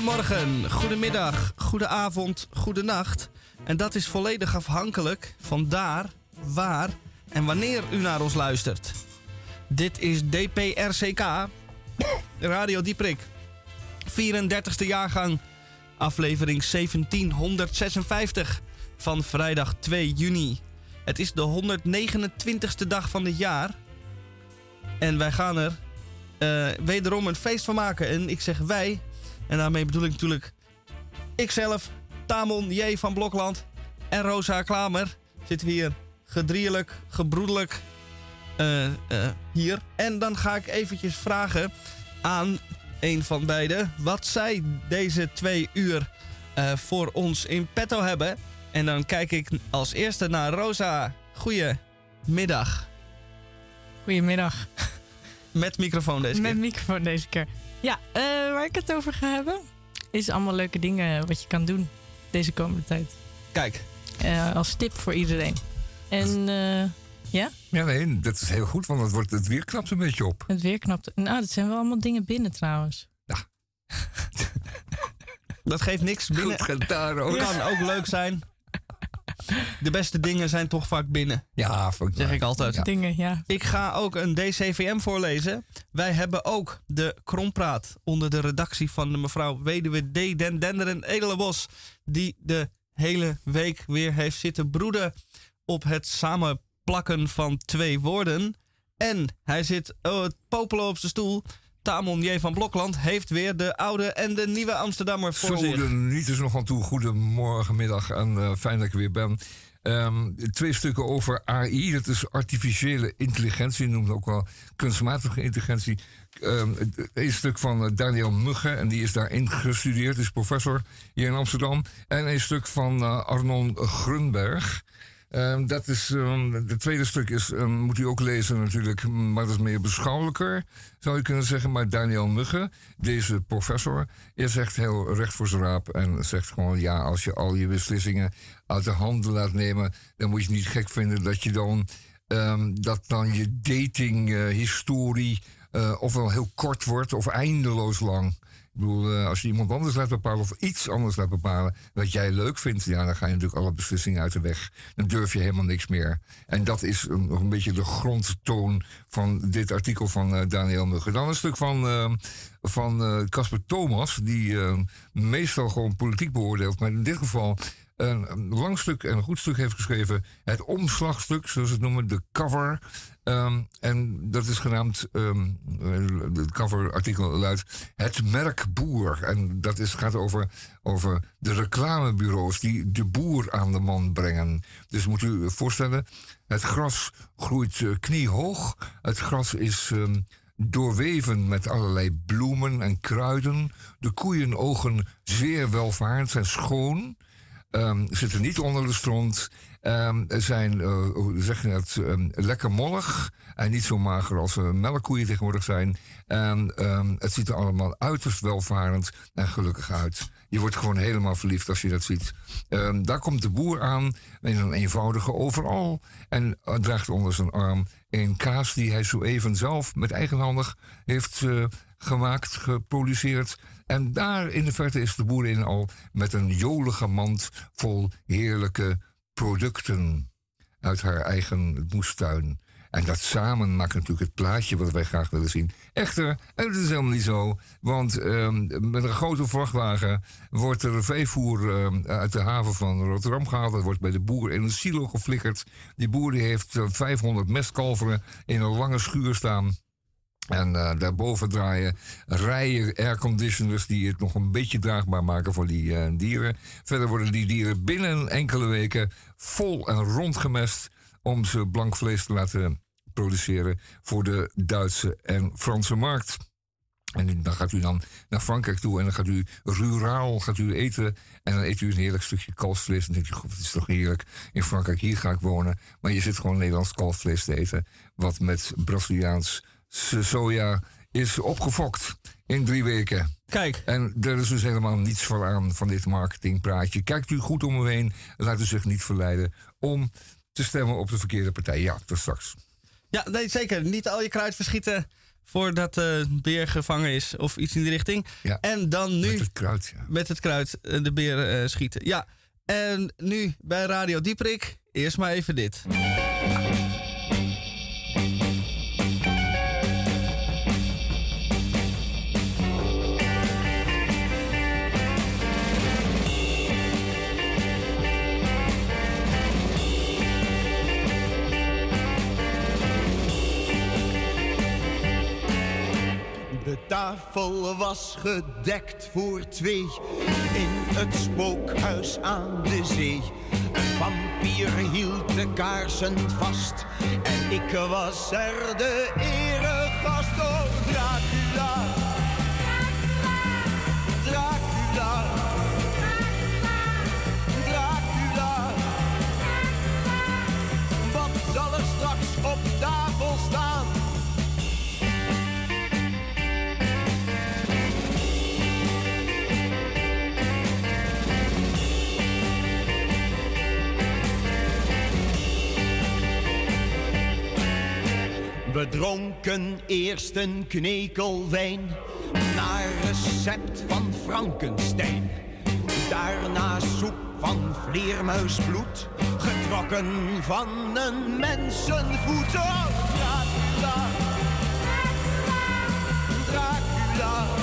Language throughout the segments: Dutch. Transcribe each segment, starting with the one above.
Goedemorgen, goedemiddag, goedenavond, goedenacht. En dat is volledig afhankelijk van daar, waar en wanneer u naar ons luistert. Dit is DPRCK, Radio Dieprik. 34e jaargang, aflevering 1756 van vrijdag 2 juni. Het is de 129ste dag van het jaar. En wij gaan er eh, wederom een feest van maken. En ik zeg wij, en daarmee bedoel ik natuurlijk ikzelf, Tamon J. van Blokland en Rosa Klamer. Zitten we hier gedrierlijk, gebroedelijk eh, eh, hier. En dan ga ik eventjes vragen aan een van beiden wat zij deze twee uur eh, voor ons in petto hebben. En dan kijk ik als eerste naar Rosa. Goedemiddag. Goedemiddag. Met microfoon deze Met keer. microfoon deze keer. Ja, eh, waar ik het over ga hebben, is allemaal leuke dingen wat je kan doen deze komende tijd. Kijk, Eh, als tip voor iedereen. En eh, ja, Ja, nee, dat is heel goed, want het, wordt, het weer knapt een beetje op. het weer knapt. Nou, dat zijn wel allemaal dingen binnen trouwens. dat geeft niks binnen. Goed gedaan. Kan ook leuk zijn. De beste dingen zijn toch vaak binnen, Ja, zeg ik altijd. Ja. Dingen, ja. Ik ga ook een DCVM voorlezen. Wij hebben ook de Krompraat onder de redactie van de mevrouw Weduwe D. Den Denderen Edelenbos. Die de hele week weer heeft zitten broeden op het samenplakken van twee woorden. En hij zit oh, het popelen op zijn stoel. Tamon J. van Blokland heeft weer de oude en de nieuwe Amsterdammer voor Zo, zich. niet is nog aan toe. Goedemorgen, middag en eh, fijn dat ik er weer ben. Ehm, twee stukken over AI, dat is artificiële intelligentie, noemt ook wel kunstmatige intelligentie. Ehm, een stuk van eh, Daniel Mugge, en die is daar ingestudeerd, is professor hier in Amsterdam. En een stuk van eh, Arnon Grunberg. Ehm, dat is, ehm, het tweede stuk is, ehm, moet u ook lezen natuurlijk, maar dat is meer beschouwelijker, zou je kunnen zeggen. Maar Daniel Mugge, deze professor, is echt heel recht voor zijn raap en zegt gewoon, ja, als je al je beslissingen uit de handen laat nemen, dan moet je niet gek vinden dat je dan, dat dan je datinghistorie eh ofwel heel kort wordt of eindeloos lang. Bedoel, eh, als je iemand anders laat bepalen of iets anders laat bepalen wat jij leuk vindt, ja, dan ga je natuurlijk alle beslissingen uit de weg. Dan durf je helemaal niks meer. En dat is nog een beetje de grondtoon van dit artikel van eh, Daniel Mugger. Dan een stuk van eh, van Casper Thomas, die meestal gewoon politiek beoordeelt, maar in dit geval een, lang stuk en een goed stuk heeft geschreven. Het omslagstuk, zoals ze het noemen, de cover. Ehm, en dat is genaamd, ehm, eh, het coverartikel luidt Het merk boer. En dat is, gaat over, over de reclamebureaus die de boer aan de man brengen. Dus moet u voorstellen, het gras groeit eh, kniehoog. Het gras is ehm, doorweven met allerlei bloemen en kruiden. De koeienogen zeer welvarend, zijn schoon. Ehm, zitten niet onder de stront. Ehm, zijn, eh, hoe zeg je dat, ehm, lekker mollig. En niet zo mager als eh, melkkoeien tegenwoordig zijn. En het ziet er allemaal uiterst welvarend en gelukkig uit. Je wordt gewoon helemaal verliefd als je dat ziet. Daar komt de boer aan in een eenvoudige overal. En eh, draagt onder zijn arm een kaas die hij zo even zelf met eigenhandig heeft gemaakt, geproduceerd. En daar in de verte is de boerin al met een jolige mand vol heerlijke producten uit haar eigen moestuin. En dat samen maakt natuurlijk het plaatje wat wij graag willen zien. Echter, en het is helemaal niet zo, want ehm, met een grote vrachtwagen wordt er veevoer ehm, uit de haven van Rotterdam gehaald. Dat wordt bij de boer in een silo geflikkerd. Die boer heeft eh, 500 mestkalveren in een lange schuur staan. En eh, daarboven draaien rijen airconditioners die het nog een beetje draagbaar maken voor die eh, dieren. Verder worden die dieren binnen enkele weken vol en rondgemest om ze blank vlees te laten produceren voor de Duitse en Franse markt. En dan gaat u dan naar Frankrijk toe en dan gaat u ruraal gaat u eten. En dan eet u een heerlijk stukje kalfsvlees. En dan denk je, god, het is toch heerlijk. In Frankrijk, hier ga ik wonen. Maar je zit gewoon Nederlands kalfsvlees te eten. Wat met Braziliaans soja is opgefokt in drie weken. Kijk, En er is dus helemaal niets voor aan van dit marketingpraatje. Kijkt u goed om u heen. Laat u zich niet verleiden om te stemmen op de verkeerde partij. Ja, tot straks. ja, nee, zeker. Niet al je kruid verschieten voordat de beer gevangen is of iets in die richting. Ja. En dan nu Met het kruid, ja. met het kruid eh, de beer eh, schieten. Ja, en nu bij Radio Dieprik, eerst maar even dit. Tafel was gedekt voor twee in het spookhuis aan de zee. Een vampier hield de kaarsen vast en ik was er de eregast. Oh, Dracula, We dronken eerst een knekel wijn naar recept van Frankenstein. Daarna soep van vleermuisbloed, getrokken van een mensenvoet. Oh, Dracula, Dracula, Dracula.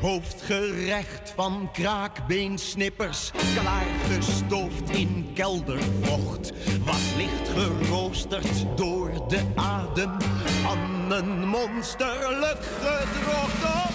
Hoofdgerecht van kraakbeensnippers, klaargestoofd in keldervocht, was licht geroosterd door de adem. Van een monsterlijk gedrocht.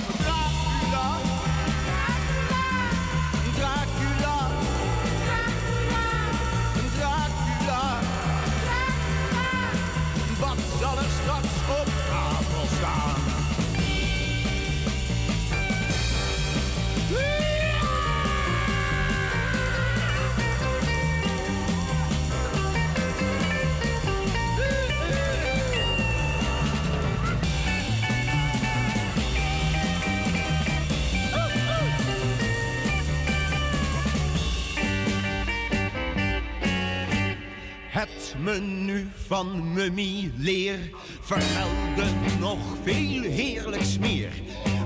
Het menu van Mummy Leer vermeldde nog veel heerlijks meer.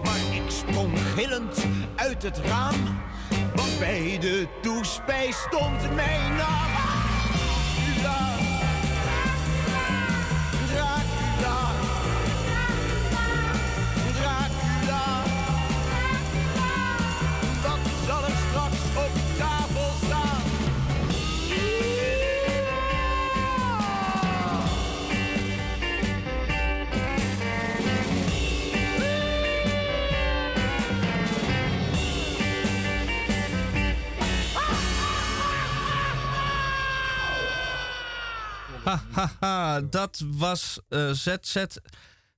Maar ik sprong gillend uit het raam, want bij de toespijs stond mijn naam. Ha, ha, ha, dat was eh, ZZ.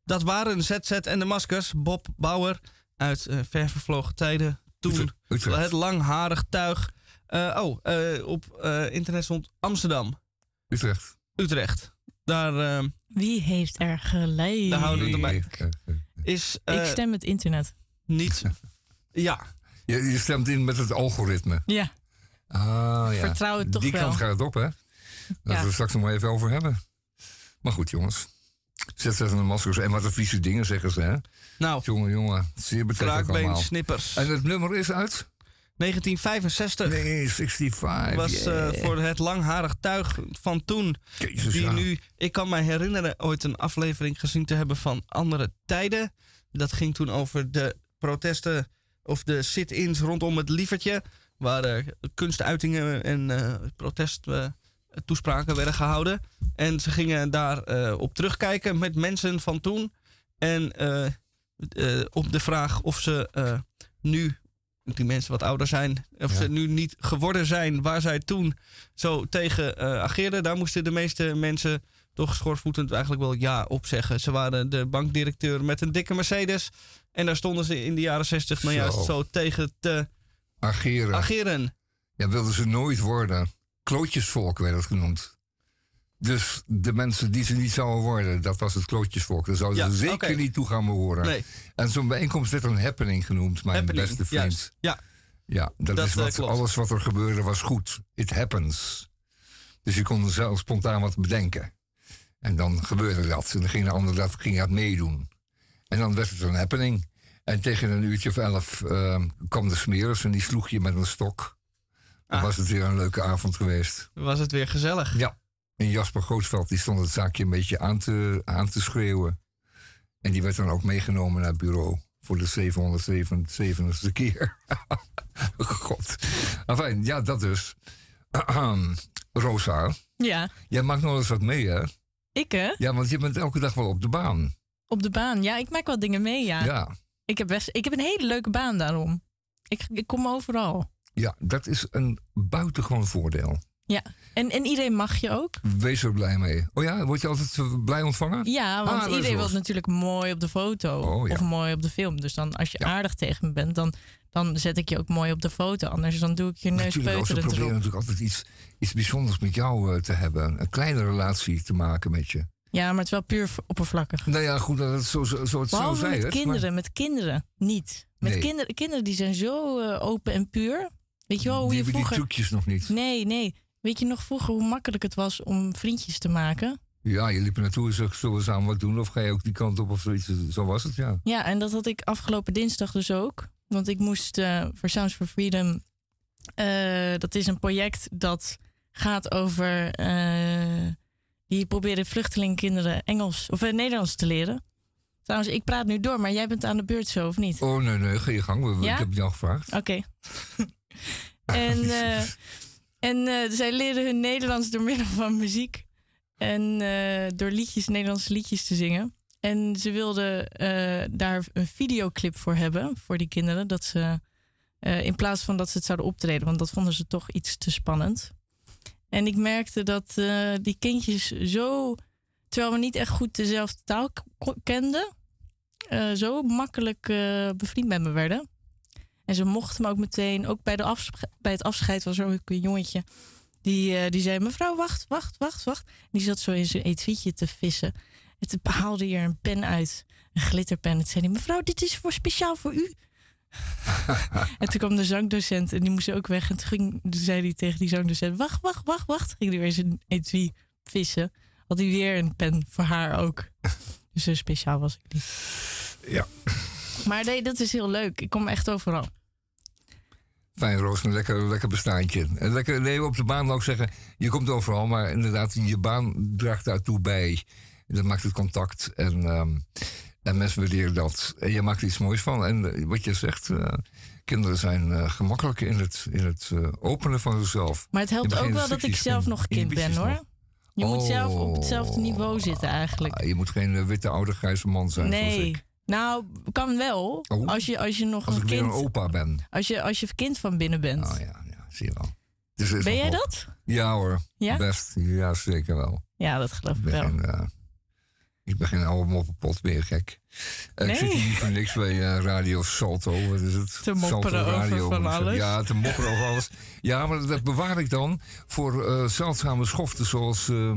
Dat waren ZZ en de Maskers. Bob Bauer uit eh ver vervlogen tijden. Toen Utrecht. Het langharig tuig. Eh, oh, eh, op eh, internet stond Amsterdam, Utrecht. Utrecht. Daar eh, Wie heeft er gelijk? Daar houden we erbij. Eh, eh, is ik eh, stem het internet. niet. Ja, Je, je stemt in met het algoritme. Ja, Ah, ja. vertrouw het toch Die wel. kant gaat het op, hè? Laten we het straks nog maar even over hebben. Maar goed, jongens. Zet zet de maskers en wat een vieze dingen zeggen ze, hè? nou, Jongen, jongen. Zeer betrekkelijk allemaal. snippers. En het nummer is uit? 1965 Nee, 65. was yeah. eh, voor het langharig tuig van toen. Jezus, Die ja. nu, ik kan me herinneren ooit een aflevering gezien te hebben van Andere Tijden. Dat ging toen over de protesten of de sit-ins rondom het lievertje. Waar eh, kunstuitingen en eh protesttoespraken werden gehouden. En ze gingen daar eh, op terugkijken met mensen van toen. En eh, eh, op de vraag of ze nu, die mensen wat ouder zijn, of Ja. ze nu niet geworden zijn waar zij toen zo tegen ageerden, daar moesten de meeste mensen toch schoorvoetend eigenlijk wel ja op zeggen. Ze waren de bankdirecteur met een dikke Mercedes. En daar stonden ze in de jaren 60 nou Zo. juist zo tegen te Ageren. ageren. Ja, wilden ze nooit worden. Klootjesvolk werd het genoemd. Dus de mensen die ze niet zouden worden, dat was het klootjesvolk. Daar zouden Ja, ze zeker niet toe gaan behoren. Nee, En zo'n bijeenkomst werd een happening genoemd, mijn happening, beste vriend. Ja, Ja, dat, Dat, is eh, wat, klopt. alles wat er gebeurde was goed. It happens. Dus je kon zelf spontaan wat bedenken. En dan gebeurde dat. En dan ging de ander dat ging het meedoen. En dan werd het een happening. En tegen een uurtje of elf eh, kwam de smeris en die sloeg je met een stok. Dan Ah. was het weer een leuke avond geweest. was het weer gezellig. Ja. En Jasper Grootveld die stond het zaakje een beetje aan te, aan te schreeuwen. En die werd dan ook meegenomen naar het bureau. Voor de 777ste keer. God. Enfin, ja, dat dus. Rosa, Ja, jij maakt nog eens wat mee, hè? ik hè? Ja, want je bent elke dag wel op de baan. Op de baan. Ja, ik maak wel dingen mee, ja. Ja, Ik, heb best, ik heb een hele leuke baan daarom. Ik, ik kom overal. Ja dat is een buitengewoon voordeel. Ja. En, en iedereen mag je ook. Wees er blij mee. Oh ja, word je altijd eh, blij ontvangen? Ja, want Ah, iedereen wil natuurlijk mooi op de foto. Oh, ja. Of mooi op de film. Dus dan als je Ja. aardig tegen me bent, dan, dan zet ik je ook mooi op de foto. Anders dan doe ik je neus als ze peuterend proberen erop. natuurlijk altijd iets, iets bijzonders met jou eh, te hebben. Een kleine relatie te maken met je. Ja, maar het is wel puur oppervlakkig. Nou ja, goed, dat het zo, zo, zo, het zo Behalve zei met het. kinderen. Met kinderen niet. Met Nee. kinderen, kinderen die zijn zo eh, open en puur. Weet je wel hoe die je hebben die vroeger... trucjes nog niet. Nee, nee. Weet je nog vroeger hoe makkelijk het was om vriendjes te maken? Ja, je liep er naartoe en zegt, zullen we samen wat doen? Of ga je ook die kant op of zoiets? Zo was het, ja. Ja, en dat had ik afgelopen dinsdag dus ook. Want ik moest eh, voor Sounds for Freedom. eh, dat is een project dat gaat over. eh, die proberen vluchtelingkinderen Engels of Nederlands te leren. Trouwens, ik praat nu door, maar jij bent aan de beurt zo, of niet? Oh, nee, nee, ga je gang. We- Ja? Ik heb je al gevraagd. Oké. en eh, en eh, zij leren hun Nederlands door middel van muziek. En eh, door liedjes, Nederlandse liedjes te zingen. En ze wilden daar een videoclip voor hebben, voor die kinderen. Dat ze, in plaats van dat ze het zouden optreden, want dat vonden ze toch iets te spannend. En ik merkte dat die kindjes zo, terwijl we niet echt goed dezelfde taal kenden, zo makkelijk bevriend met me werden. En ze mochten me ook meteen, ook bij, de afsche- bij het afscheid was er ook een jongetje. Die, eh, die zei, mevrouw, wacht, wacht, wacht, wacht. En die zat zo in zijn etuietje te vissen. En toen haalde hij er een pen uit, een glitterpen. En toen zei hij, mevrouw, dit is voor speciaal voor u. en toen kwam de zangdocent en die moest ook weg. En toen, ging, toen zei hij tegen die zangdocent, wacht, wacht, wacht, wacht. Ging hij weer zijn etui vissen. Had hij weer een pen voor haar ook. Dus zo speciaal was ik niet. Ja. Maar nee, dat is heel leuk. Ik kom echt overal. Fijn, Roos, een lekker, lekker bestaantje. En lekker, nee, op de baan ik zeggen, je komt overal, maar inderdaad, je baan draagt daartoe bij. Dat maakt het contact en, ehm, en mensen waarderen dat. En je maakt er iets moois van. En eh, wat je zegt, eh, kinderen zijn eh, gemakkelijk in het, in het openen van zichzelf. Maar het helpt ook wel dat ik zelf nog kind ben hoor. nog. Je moet zelf op Oh. hetzelfde niveau zitten eigenlijk. Ah, je moet geen witte oude grijze man zijn zoals Nee. ik. Nou, kan wel. Oh. Als, je, als je nog Als een kind. een opa ben. Als je, als je kind van binnen bent. Oh ja, ja zie je wel. Dus ben jij dat? Ja hoor, Ja? best. Ja, zeker wel. Ja, dat geloof Ik wel. eh, ik ben geen oude moppenpot meer, gek. Eh, Nee. Ik zit hier niet voor niks bij eh, Radio Salto. Wat is het? Te mopperen over van ik alles. Ja, te mopperen over alles. Ja, maar dat bewaar ik dan voor eh zeldzame schoften... zoals eh,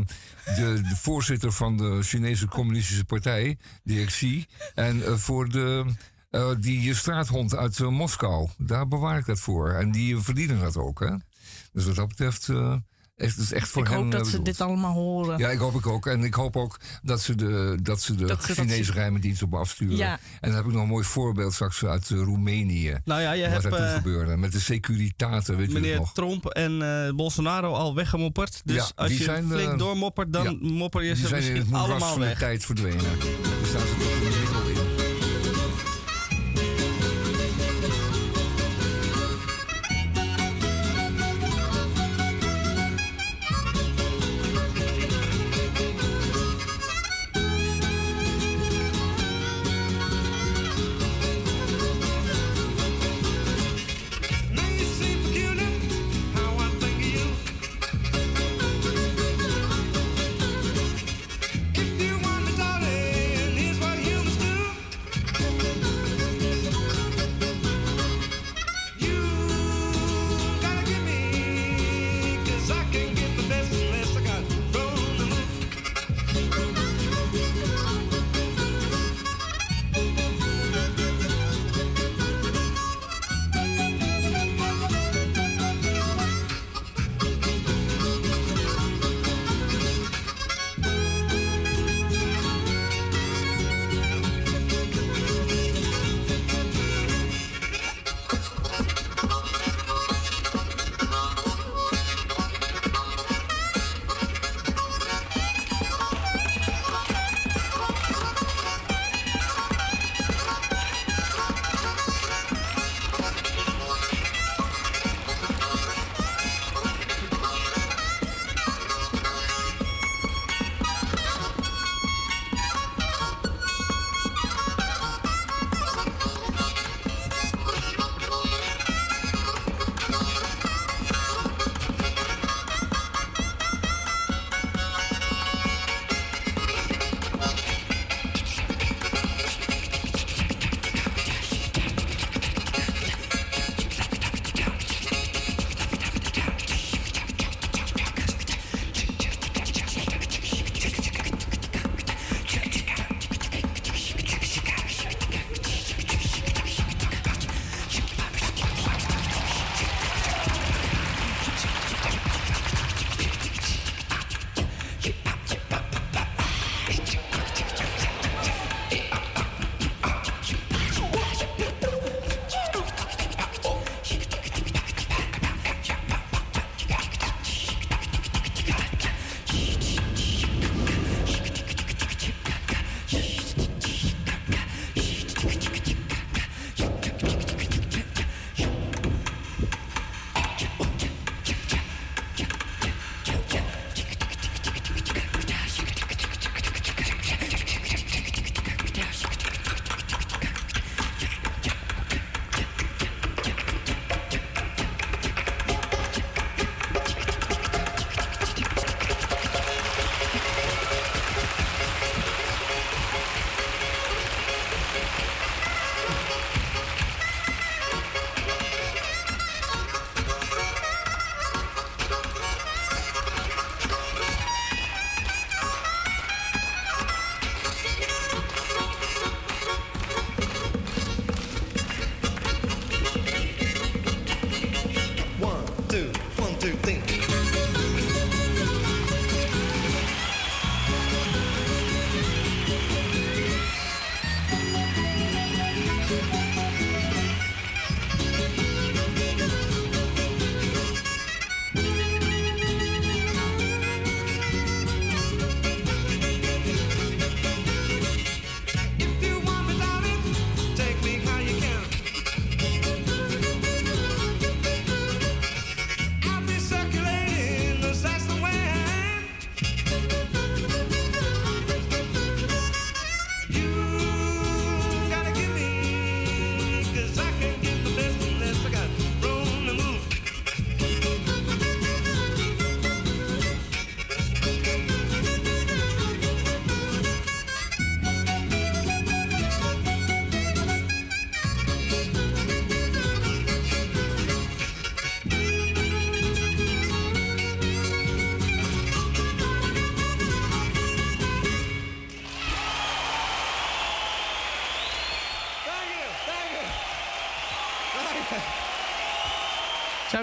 de, de voorzitter van de Chinese Communistische Partij, DXC... en eh, voor de, eh, die straathond uit eh, Moskou. Daar bewaar ik dat voor. En die verdienen dat ook, hè? Dus wat dat betreft... is het is echt voor Ik hen hoop dat eh, ze bedoeld. dit allemaal horen. Ja, ik hoop ik ook. En ik hoop ook dat ze de, dat ze de Dat ze dat Chinese zien. geheime dienst op me afsturen. Ja. En dan heb ik nog een mooi voorbeeld straks uit eh, Roemenië. Nou ja, je wat hebt toen eh, gebeurde. Met de securitaten, weet meneer nog. Trump en eh, Bolsonaro al weggemopperd. Dus Ja, als die je zijn, flink doormoppert, dan ja, mopper je Die ze zijn in het misschien moeras allemaal van de weg. tijd verdwenen. Daar staan ze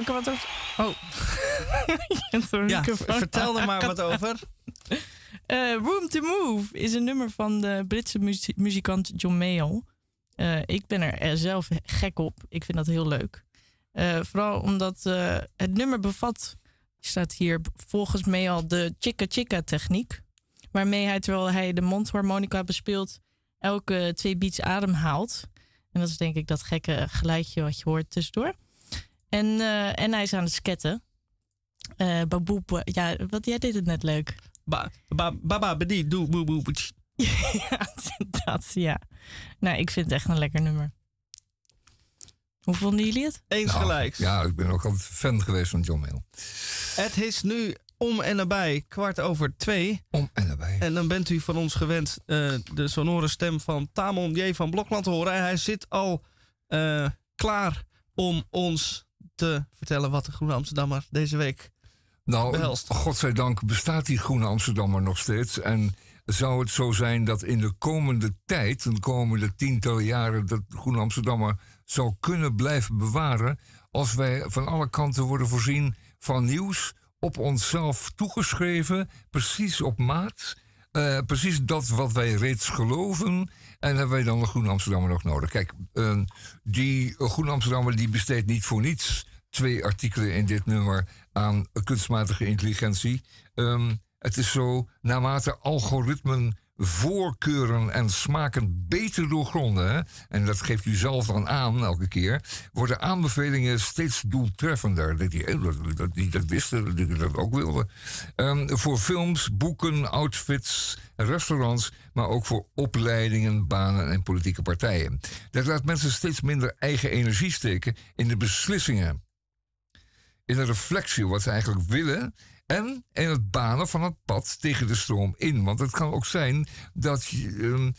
Wat over... Oh. Ja, vertel er maar wat over. Eh, Room to Move is een nummer van de Britse muzie- muzikant John Mayall. Eh, ik ben er eh, zelf gek op. Ik vind dat heel leuk. Vooral omdat het nummer bevat, staat hier volgens Mayall, de chica-chica techniek. Waarmee hij, terwijl hij de mondharmonica bespeelt, elke twee beats adem haalt. En dat is denk ik dat gekke geluidje wat je hoort tussendoor. En, eh, en hij is aan het sketten. Eh baboep, ja, wat, jij deed het net leuk. Ba, ba, baba, bedi, doe, boe, boe, ja, dat, ja. Nou, ik vind het echt een lekker nummer. Hoe vonden jullie het? Eens Nou, gelijks. Ja, ik ben ook altijd fan geweest van John Mayle. Het is nu om en nabij kwart over twee. Om en nabij. En dan bent u van ons gewend eh, de sonore stem van Tamon J. van Blokland te horen. Hij zit al eh, klaar om ons te vertellen wat de Groene Amsterdammer deze week Nou, behelst. godzijdank bestaat die Groene Amsterdammer nog steeds. En zou het zo zijn dat in de komende tijd, de komende tientallen jaren, dat Groene Amsterdammer zou kunnen blijven bewaren. als wij van alle kanten worden voorzien van nieuws op onszelf toegeschreven, precies op maat. eh, precies dat wat wij reeds geloven. En hebben wij dan de Groene Amsterdammer nog nodig. Kijk, eh, die Groene Amsterdammer die besteedt niet voor niets twee artikelen in dit nummer aan kunstmatige intelligentie. Ehm, het is zo, naarmate algoritmen voorkeuren en smaken beter doorgronden, en dat geeft u zelf dan aan elke keer, worden aanbevelingen steeds doeltreffender. Dat die, dat, dat, die dat wisten, dat die dat ook wilden. Ehm, voor films, boeken, outfits, restaurants, maar ook voor opleidingen, banen en politieke partijen. Dat laat mensen steeds minder eigen energie steken in de beslissingen in een reflectie wat ze eigenlijk willen. En in het banen van het pad tegen de stroom in. Want het kan ook zijn dat je, ehm,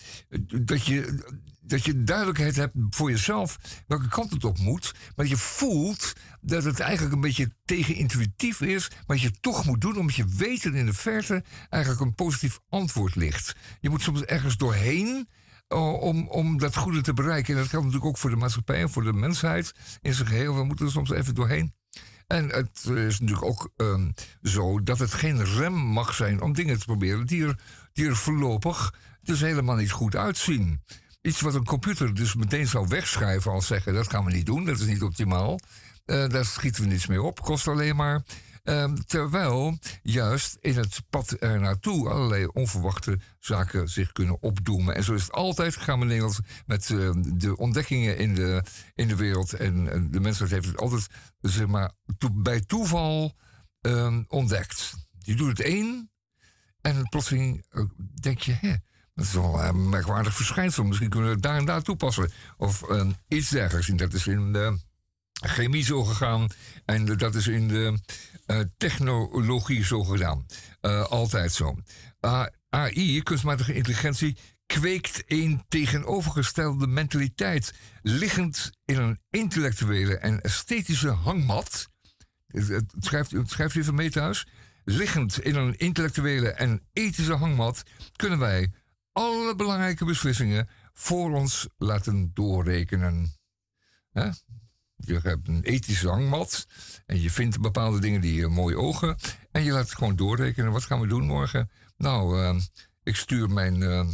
dat je, dat je duidelijkheid hebt voor jezelf welke kant het op moet. Maar je voelt dat het eigenlijk een beetje tegenintuïtief is. Maar je toch moet doen omdat je weet dat in de verte eigenlijk een positief antwoord ligt. Je moet soms ergens doorheen uh, om, om dat goede te bereiken. En dat geldt natuurlijk ook voor de maatschappij en voor de mensheid in zijn geheel. We moeten er soms even doorheen. En het is natuurlijk ook ehm, zo dat het geen rem mag zijn om dingen te proberen die er, die er voorlopig dus helemaal niet goed uitzien. Iets wat een computer dus meteen zou wegschrijven als zeggen: dat gaan we niet doen, dat is niet optimaal. Eh, daar schieten we niets mee op, kost alleen maar. Ehm, terwijl juist in het pad er naartoe allerlei onverwachte zaken zich kunnen opdoemen. En zo is het altijd gegaan met Nederland met eh, de ontdekkingen in de, in de wereld. En, de mensheid heeft het altijd zeg maar, bij toeval ehm, ontdekt. Je doet het één en plotseling eh, denk je, hè, dat is wel een merkwaardig verschijnsel. Misschien kunnen we het daar en daar toepassen. Of iets dergelijks. En dat is in de chemie zo gegaan. En dat is in de technologie zo gedaan. Eh, altijd zo. AI, kunstmatige intelligentie, kweekt een tegenovergestelde mentaliteit. Liggend in een intellectuele en esthetische hangmat. Het, schrijft, schrijft u even mee thuis. Liggend in een intellectuele en ethische hangmat kunnen wij alle belangrijke beslissingen voor ons laten doorrekenen. Hè? Je hebt een ethische hangmat en je vindt bepaalde dingen die je mooi ogen. En je laat het gewoon doorrekenen. Wat gaan we doen morgen? Nou, eh, ik stuur mijn, eh,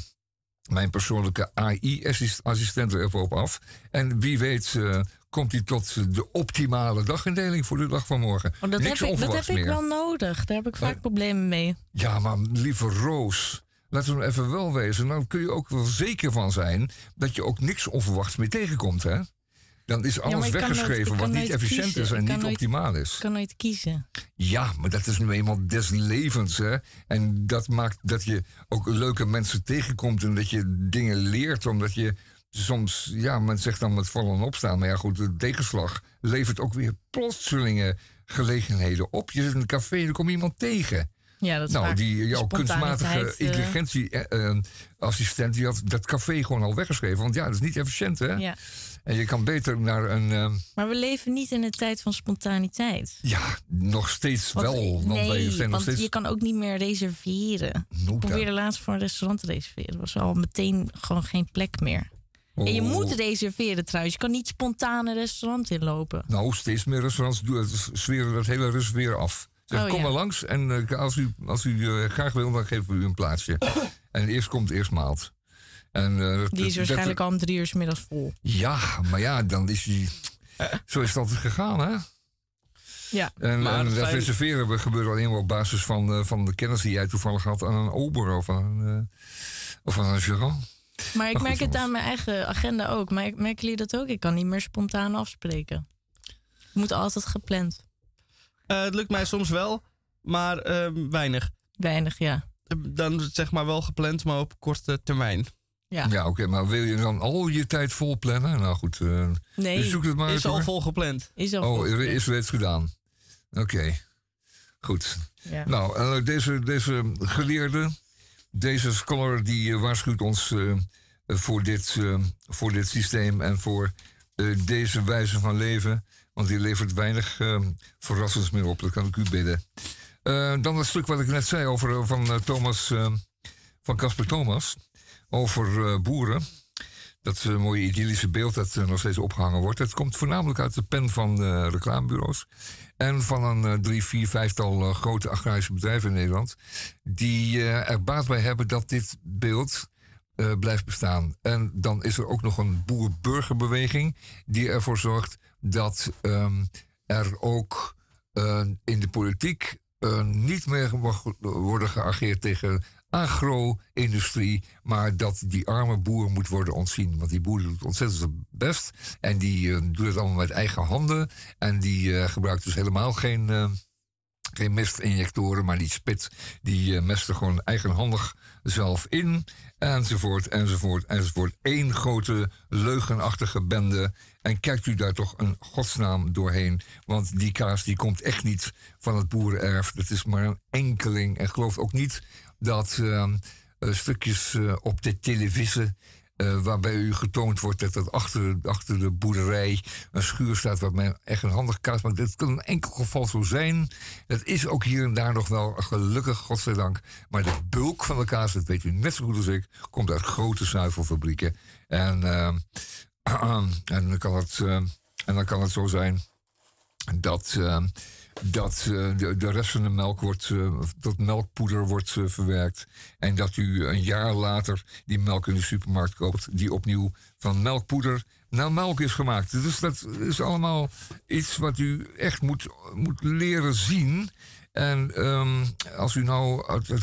mijn persoonlijke AI-assistent er even op af. En wie weet eh, komt hij tot de optimale dagindeling voor de dag van morgen. Oh, dat, Niks heb ik, dat heb ik wel nodig. Daar heb ik vaak Maar- problemen mee. Ja, maar lieve Roos, laten we nou even wel wezen. Dan kun je ook wel zeker van zijn dat je ook niks onverwachts meer tegenkomt, hè? Dan is alles nooit- weggeschreven wat niet efficiënt kiezen. is en niet nooit- optimaal is. Ik kan nooit kiezen. Ja, maar dat is nu eenmaal des levens, hè? En dat maakt dat je ook leuke mensen tegenkomt en dat je dingen leert, omdat je soms, ja, men zegt dan met vallen en opstaan, maar ja, goed, de tegenslag levert ook weer plotselinge gelegenheden op. Je zit in een café en er komt iemand tegen. Ja, dat Nou, die jouw kunstmatige eh, intelligentie-assistent... die had dat café gewoon al weggeschreven. Want ja, dat is niet efficiënt, hè? Ja. En je kan beter naar een... eh, Maar we leven niet in een tijd van spontaniteit. ja, nog steeds Want- wel. Wij zijn want steeds... je kan ook niet meer reserveren. Ik Nota. probeerde laatst voor een restaurant te reserveren. Er was al meteen gewoon geen plek meer. En je Oh. moet reserveren trouwens. Je kan niet spontaan een restaurant inlopen. Nou, steeds meer restaurants zweren dat hele reserveren af. Zeg, Oh, kom ja. maar langs en eh, als u, als u eh, graag wil, dan geven we u een plaatsje. en eerst komt eerst maalt. En, eh, dat- Die is dat- waarschijnlijk al om drie uur 's middags vol. Ja, maar ja, dan is die... Zo is het altijd gegaan, hè? Ja. En, Maar en dat reserveren we gebeurt alleen maar op basis van, eh, van de kennis die jij toevallig had aan een ober of aan, een, eh, of aan een gérant. Maar ik goed, merk het aan mijn eigen agenda ook. Maar merken jullie dat ook? Ik kan niet meer spontaan afspreken. Het moet altijd gepland. Eh, het lukt mij soms wel, maar ehm, weinig. Weinig, ja. Dan zeg maar wel gepland, maar op korte termijn. Ja. Ja, oké, maar wil je dan al je tijd vol plannen? Nou goed, eh, Nee, dus zoek het maar Is uit, al vol gepland. is al Oh, er is reeds gedaan. Oké, goed. Ja. Nou, deze, deze geleerde, deze scholar, die eh, waarschuwt ons eh, voor, dit, eh, voor dit systeem en voor eh, deze wijze van leven. Want die levert weinig eh, verrassends meer op, dat kan ik u bidden. Eh, dan het stuk wat ik net zei over, van Thomas, van Casper Thomas, over eh, boeren. Dat eh, mooie idyllische beeld dat eh, nog steeds opgehangen wordt. Het komt voornamelijk uit de pen van reclamebureaus. En van een drie, vier, vijftal grote agrarische bedrijven in Nederland. Die er baat bij hebben dat dit beeld blijft bestaan. En dan is er ook nog een boer-burgerbeweging. Die ervoor zorgt dat ehm, er ook in de politiek niet meer mag worden geageerd tegen agro-industrie, maar dat die arme boer moet worden ontzien. Want die boer doet ontzettend zijn best en die eh, doet het allemaal met eigen handen en die eh, gebruikt dus helemaal geen, eh, geen mestinjectoren, maar die spit, die mest er gewoon eigenhandig zelf in, enzovoort, enzovoort, enzovoort. Eén grote leugenachtige bende. En kijkt u daar toch een godsnaam doorheen. Want die kaas die komt echt niet van het boerenerf. Dat is maar een enkeling. En geloof ook niet dat ehm, eh, stukjes eh, op de televisie... eh, waarbij u getoond wordt dat er achter, achter de boerderij een schuur staat waar men echt een handig kaas maakt. Dat kan in enkel geval zo zijn. Dat is ook hier en daar nog wel gelukkig, godzijdank. Maar de bulk van de kaas, dat weet u net zo goed als ik, komt uit grote zuivelfabrieken. En, ehm, en, dan, kan het, ehm, en dan kan het zo zijn dat, dat eh, de, rest van de melk wordt, eh, tot melkpoeder wordt eh, verwerkt. En dat u een jaar later die melk in de supermarkt koopt, die opnieuw van melkpoeder naar melk is gemaakt. Dus dat is allemaal iets wat u echt moet, moet leren zien. En ehm, als u nou uit, uit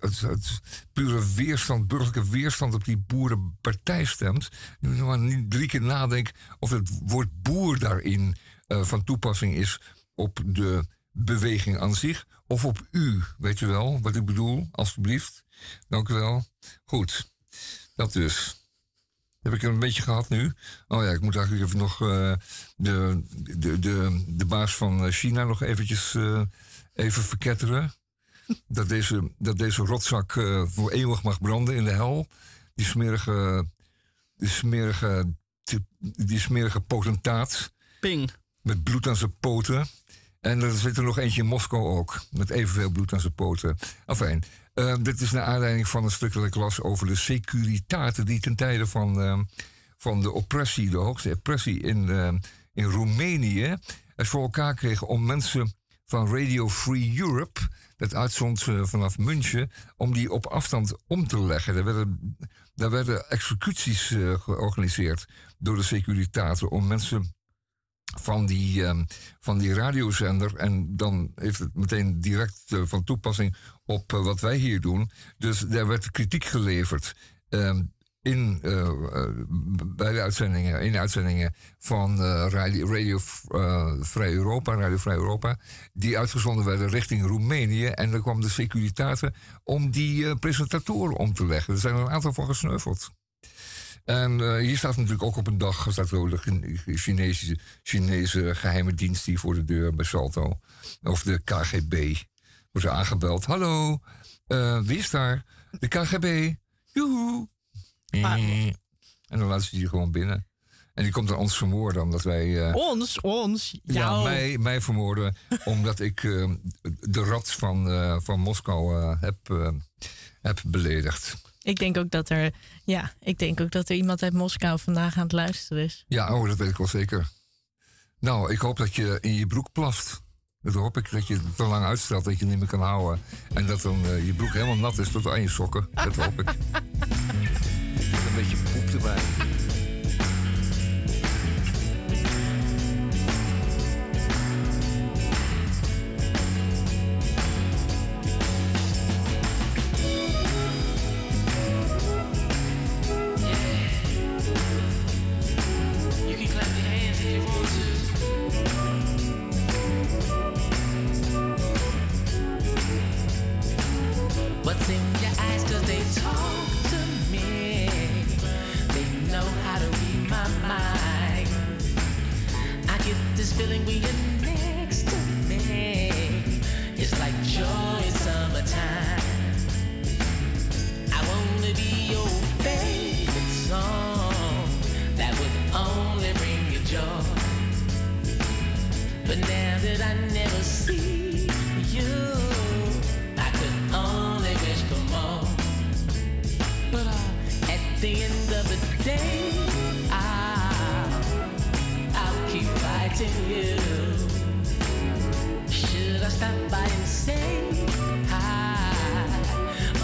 uit, pure weerstand, burgerlijke weerstand op die boerenpartij stemt, nu maar niet drie keer nadenkt of het woord boer daarin van toepassing is op de beweging aan zich of op u. Weet je wel wat ik bedoel? Alsjeblieft. Dank u wel. Goed, dat dus. Heb ik een beetje gehad nu? Oh ja, ik moet eigenlijk even nog eh, de, de, de, de baas van eh, China nog eventjes eh, even verketteren. Dat deze, dat deze rotzak eh, voor eeuwig mag branden in de hel. Die smerige, die smerige, die smerige potentaat Ping. Met bloed aan zijn poten. En er zit er nog eentje in Moskou ook, met evenveel bloed aan zijn poten. Enfin, eh, dit is naar aanleiding van een stuk dat ik las over de securitaten die ten tijde van, eh, van de oppressie, de hoogste oppressie in, eh, in Roemenië, het voor elkaar kregen om mensen van Radio Free Europe, dat uitzond eh, vanaf München, om die op afstand om te leggen. Daar werden, daar werden executies eh, georganiseerd door de securitaten om mensen van die, ehm, van die radiozender. En dan heeft het meteen direct eh, van toepassing op eh, wat wij hier doen. Dus daar werd kritiek geleverd. ehm, in, eh, bij de uitzendingen, in de uitzendingen van Radio, Radio Vrij Europa, Radio Vrij Europa, die uitgezonden werden richting Roemenië. En dan kwam de securitaten om die presentatoren om te leggen. Er zijn er een aantal van gesneuveld. En eh, hier staat natuurlijk ook op een dag staat wel de Chin- Chinese, Chinese geheime dienst die voor de deur bij Salto. Of de KGB. Wordt aangebeld. Hallo, eh, wie is daar? De KGB. Joehoe. Eh. En dan laten ze die gewoon binnen. En die komt dan ons vermoorden omdat wij... Ons, ons, ja, mij, mij vermoorden omdat ik de rat van, van Moskou heb, heb beledigd. Ik denk ook dat er, ja, ik denk ook dat er iemand uit Moskou vandaag aan het luisteren is. Ja, oh, dat weet ik wel zeker. Nou, ik hoop dat je in je broek plast. Dat hoop ik, dat je het te lang uitstelt, dat je het niet meer kan houden. En dat dan eh, je broek helemaal nat is tot aan je sokken. Dat hoop ik. Een beetje poep erbij. That I never see you, I could only wish for more. But uh, at the end of the day, I'll, I'll keep fighting you. Should I stop by and say hi?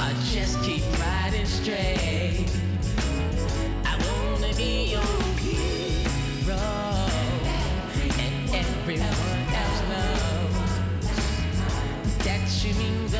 Or just keep riding straight? I wanna be your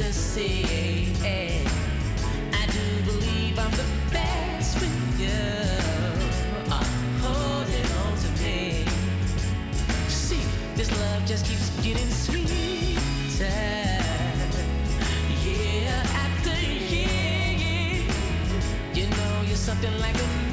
Eh. I do believe I'm the best you holding on to me. See, this love just keeps getting sweeter. After year, you know you're something like a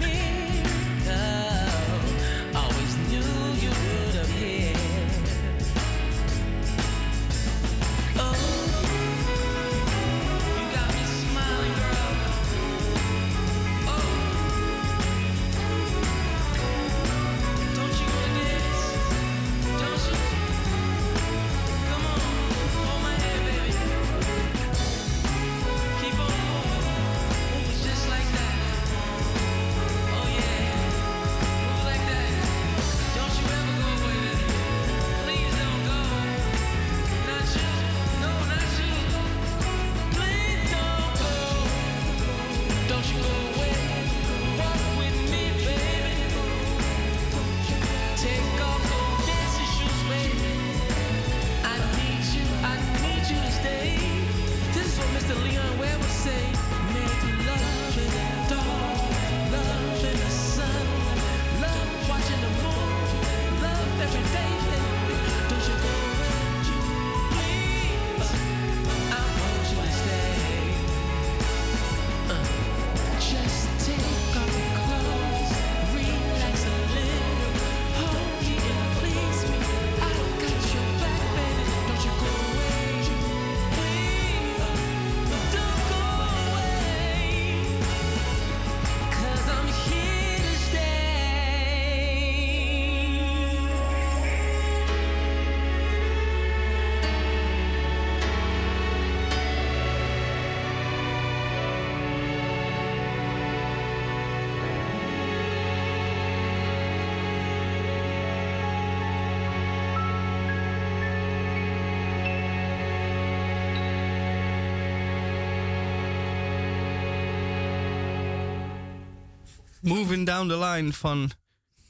Moving Down the Line van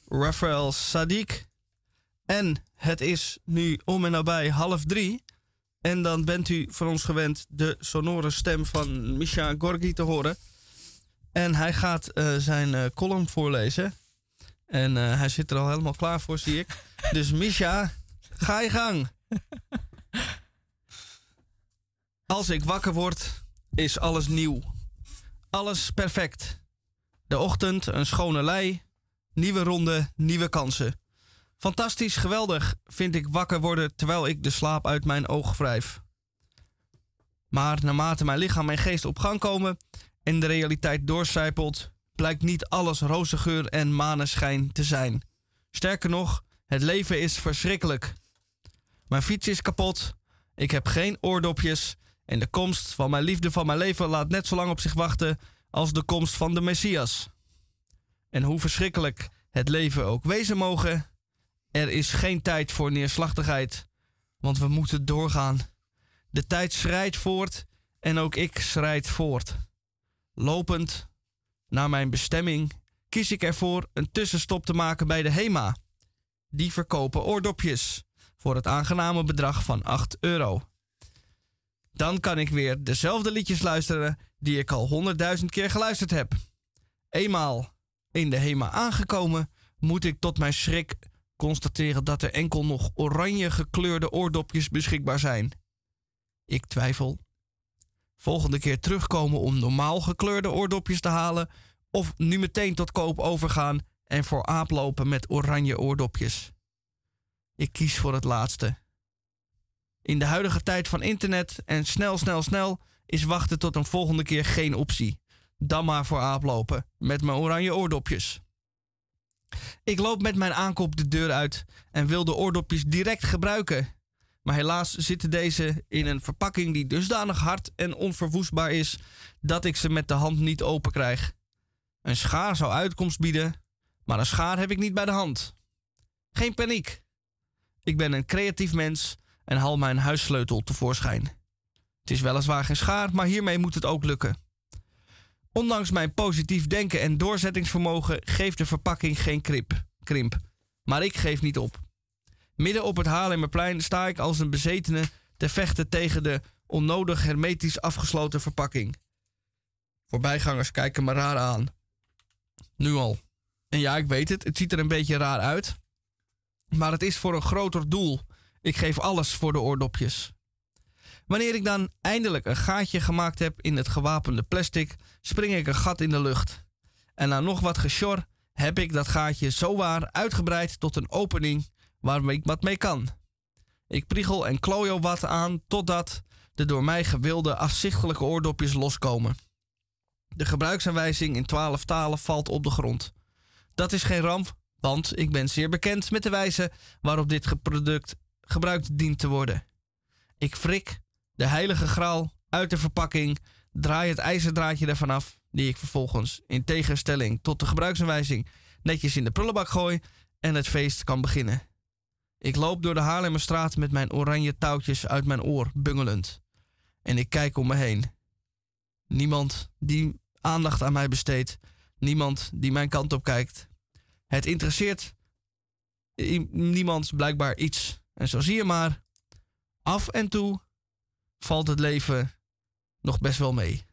Rafael Sadiq. En het is nu om en nabij half drie. En dan bent u van ons gewend de sonore stem van Misha Gorgi te horen. En hij gaat eh, zijn eh, column voorlezen. En eh, hij zit er al helemaal klaar voor, zie ik. Dus Misha, ga je gang. Als ik wakker word, is alles nieuw. Alles perfect. De ochtend, een schone lei. Nieuwe ronde, nieuwe kansen. Fantastisch, geweldig, vind ik wakker worden terwijl ik de slaap uit mijn oog wrijf. Maar naarmate mijn lichaam en geest op gang komen en de realiteit doorcijpelt, blijkt niet alles roze geur en maneschijn te zijn. Sterker nog, het leven is verschrikkelijk. Mijn fiets is kapot, ik heb geen oordopjes en de komst van mijn liefde van mijn leven laat net zo lang op zich wachten als de komst van de Messias. En hoe verschrikkelijk het leven ook wezen mogen, er is geen tijd voor neerslachtigheid, want we moeten doorgaan. De tijd schrijdt voort en ook ik schrijd voort. Lopend naar mijn bestemming kies ik ervoor een tussenstop te maken bij de HEMA. Die verkopen oordopjes voor het aangename bedrag van 8 euro. Dan kan ik weer dezelfde liedjes luisteren die ik al honderdduizend keer geluisterd heb. Eenmaal in de HEMA aangekomen, moet ik tot mijn schrik constateren dat er enkel nog oranje gekleurde oordopjes beschikbaar zijn. Ik twijfel. Volgende keer terugkomen om normaal gekleurde oordopjes te halen of nu meteen tot koop overgaan en voor aap lopen met oranje oordopjes. Ik kies voor het laatste. In de huidige tijd van internet en snel, snel, snel is wachten tot een volgende keer geen optie. Dan maar voor aap lopen met mijn oranje oordopjes. Ik loop met mijn aankoop de deur uit en wil de oordopjes direct gebruiken. Maar helaas zitten deze in een verpakking die dusdanig hard en onverwoestbaar is dat ik ze met de hand niet open krijg. Een schaar zou uitkomst bieden, maar een schaar heb ik niet bij de hand. Geen paniek. Ik ben een creatief mens en haal mijn huissleutel tevoorschijn. Het is weliswaar geen schaar, maar hiermee moet het ook lukken. Ondanks mijn positief denken en doorzettingsvermogen geeft de verpakking geen krimp. krimp. Maar ik geef niet op. Midden op het Haarlemmerplein sta ik als een bezetene te vechten tegen de onnodig hermetisch afgesloten verpakking. Voorbijgangers kijken me raar aan. Nu al. En ja, ik weet het, het ziet er een beetje raar uit. Maar het is voor een groter doel. Ik geef alles voor de oordopjes. Wanneer ik dan eindelijk een gaatje gemaakt heb in het gewapende plastic, spring ik een gat in de lucht. En na nog wat gesjor heb ik dat gaatje zowaar uitgebreid tot een opening waar ik wat mee kan. Ik priegel en klojo wat aan totdat de door mij gewilde afzichtelijke oordopjes loskomen. De gebruiksaanwijzing in twaalf talen valt op de grond. Dat is geen ramp, want ik ben zeer bekend met de wijze waarop dit product gebruikt dient te worden. Ik frik de heilige graal uit de verpakking, draai het ijzerdraadje ervan af, die ik vervolgens in tegenstelling tot de gebruiksaanwijzing netjes in de prullenbak gooi en het feest kan beginnen. Ik loop door de Haarlemmerstraat met mijn oranje touwtjes uit mijn oor bungelend. En ik kijk om me heen. Niemand die aandacht aan mij besteedt. Niemand die mijn kant op kijkt. Het interesseert niemand blijkbaar iets. En zo zie je maar, af en toe valt het leven nog best wel mee.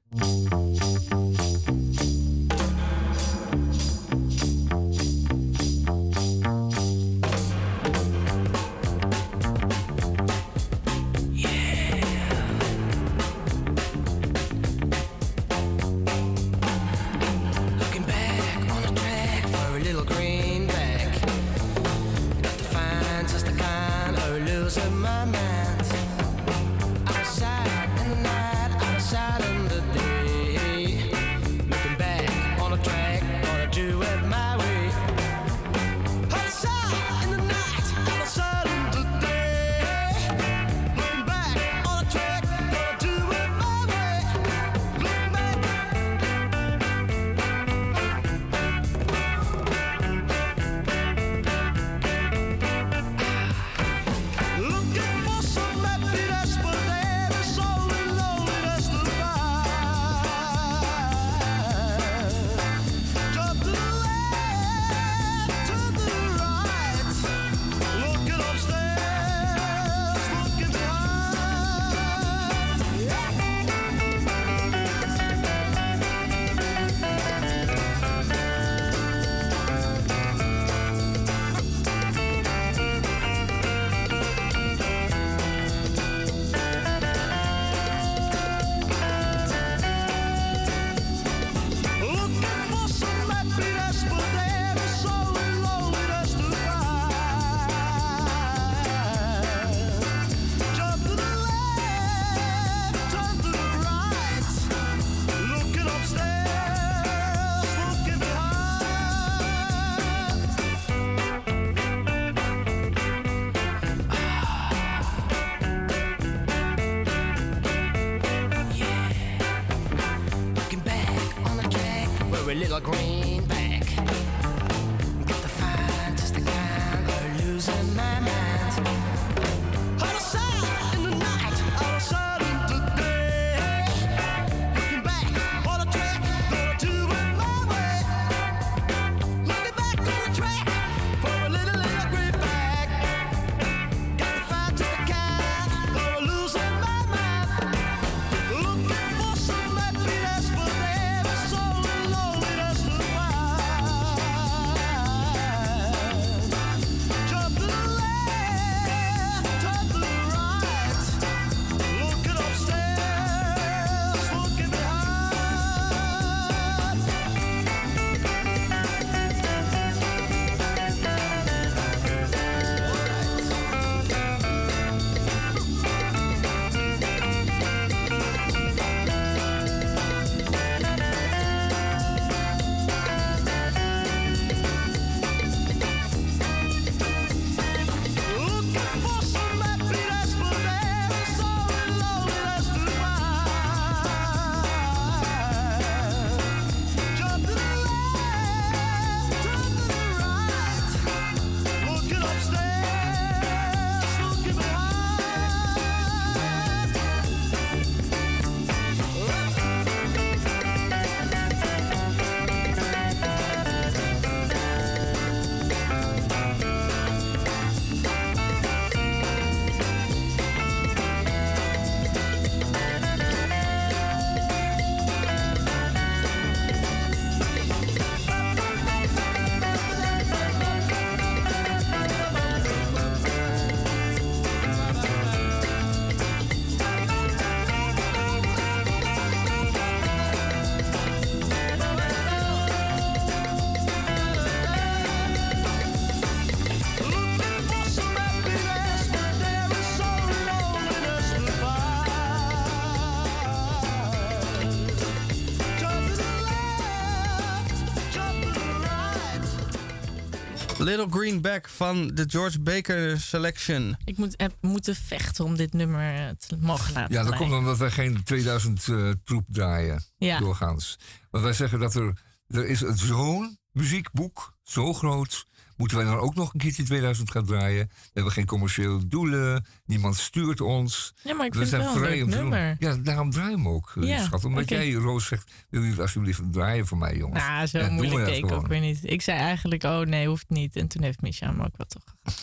Little Greenback van de George Baker Selection. Ik moet, heb moeten vechten om dit nummer eh, te mogen laten Ja, dat blijven. komt omdat wij geen 2000 eh, troep draaien. Ja. Doorgaans. Maar wij zeggen dat er, er is een zo'n muziekboek, zo groot. Moeten wij dan ook nog een keertje 2000 gaan draaien? We hebben geen commerciële doelen. Niemand stuurt ons. Ja, maar ik we vind het wel een leuk om te doen. nummer. Ja, daarom draaien we hem ook, eh, Ja, schat. Omdat jij, Roos, zegt... Wil je het alsjeblieft draaien voor mij, jongens? Nou, zo Ja, moeilijk keek ik ook weer niet. Ik zei eigenlijk, oh nee, hoeft niet. En toen heeft Misha me ook wel toch.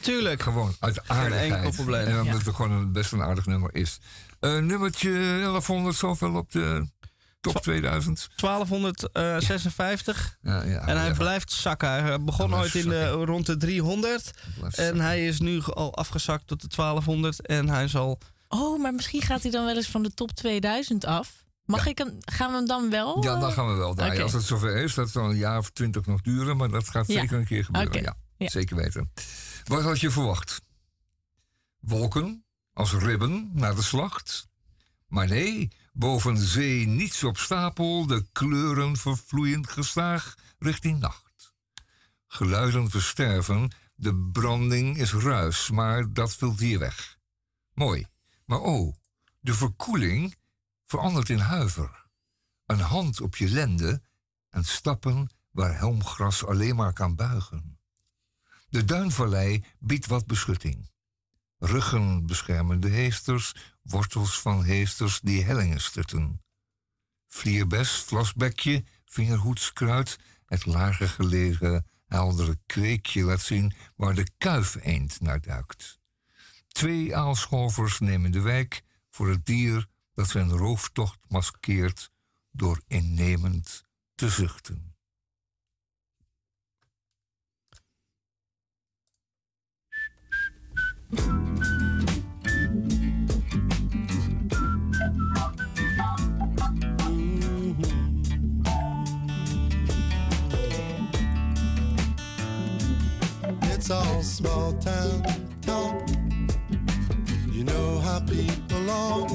Tuurlijk. Gewoon uit aardigheid. enkel probleem. En omdat Ja. het gewoon een, best een aardig nummer is. Eh, nummertje 1100 zoveel op de top 2000. 1256. Ja, ja, En hij ja, blijft zakken. Hij begon Hij ooit in de, zakken. rond de 300. blijft En zakken. hij is nu al afgezakt tot de 1200. En hij zal... Oh, maar misschien gaat hij dan wel eens van de top 2000 af. Mag ik hem, gaan we hem dan wel? Ja, dan eh, gaan we wel. Als het zover is, dat zal een jaar of twintig nog duren. Maar dat gaat Ja. zeker een keer gebeuren. Ja. zeker weten. Wat had je verwacht? Wolken als ribben naar de slacht? Maar nee, boven zee niets op stapel. De kleuren vervloeien gestaag richting nacht. Geluiden versterven. De branding is ruis, maar dat valt hier weg. Mooi. Maar oh, de verkoeling verandert in huiver. Een hand op je lende en stappen waar helmgras alleen maar kan buigen. De duinvallei biedt wat beschutting. Ruggen beschermen de heesters, wortels van heesters die hellingen stutten. Vlierbes, vlasbekje, vingerhoedskruid, het lager gelegen heldere kweekje laat zien waar de kuifeend naar duikt. Twee aalscholvers nemen de wijk voor het dier dat zijn rooftocht maskeert door innemend te zuchten. All small town talk. You know how people are.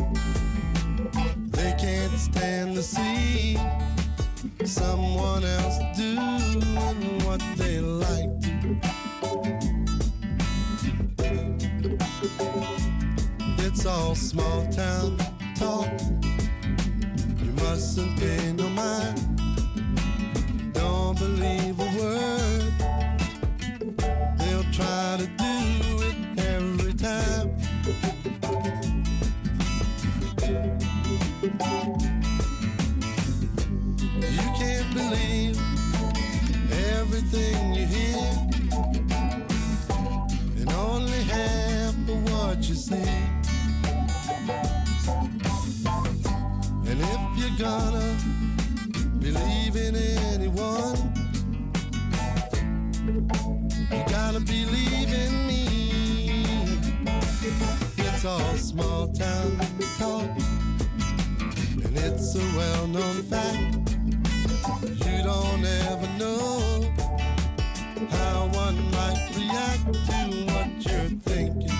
They can't stand to see someone else doing what they like. It's all small town talk. You mustn't pay no mind. Don't believe a word. Try to do it every time. You can't believe everything you hear, and only half of what you see. And if you're gonna believe in anyone, you gotta believe in me. It's all small town talk, and it's a well known fact. You don't ever know how one might react to what you're thinking.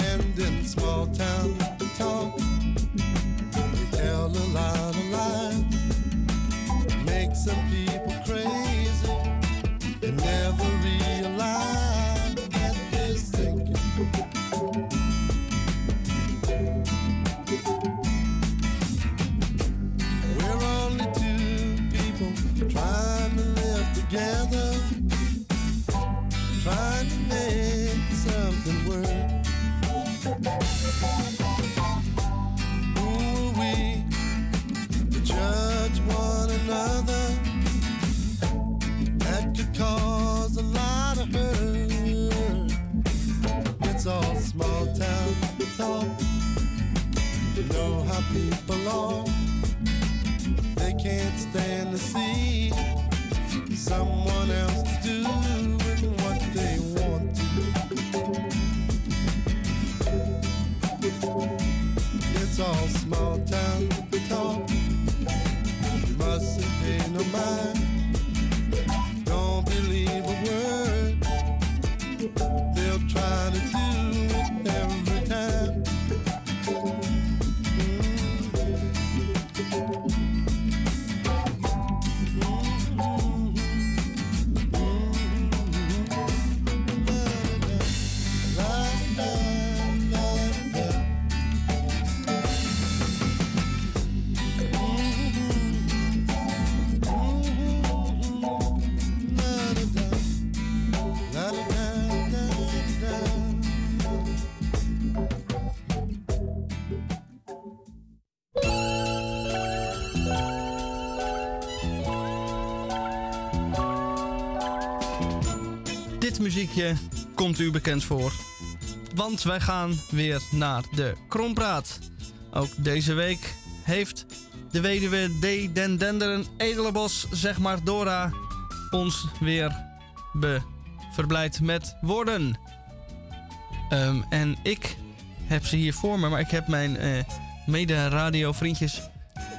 And in small town people. They can't stand to see someone else doing what they want to. It's all small town talk. You mustn't pay no mind. Bekend voor. Want wij gaan weer naar de Krompraat. Ook deze week heeft de weduwe D. Den Denderen Edelenbos, zeg maar Dora, ons weer verblijd met woorden. Ehm, en ik heb ze hier voor me, maar ik heb mijn eh mede-radio-vriendjes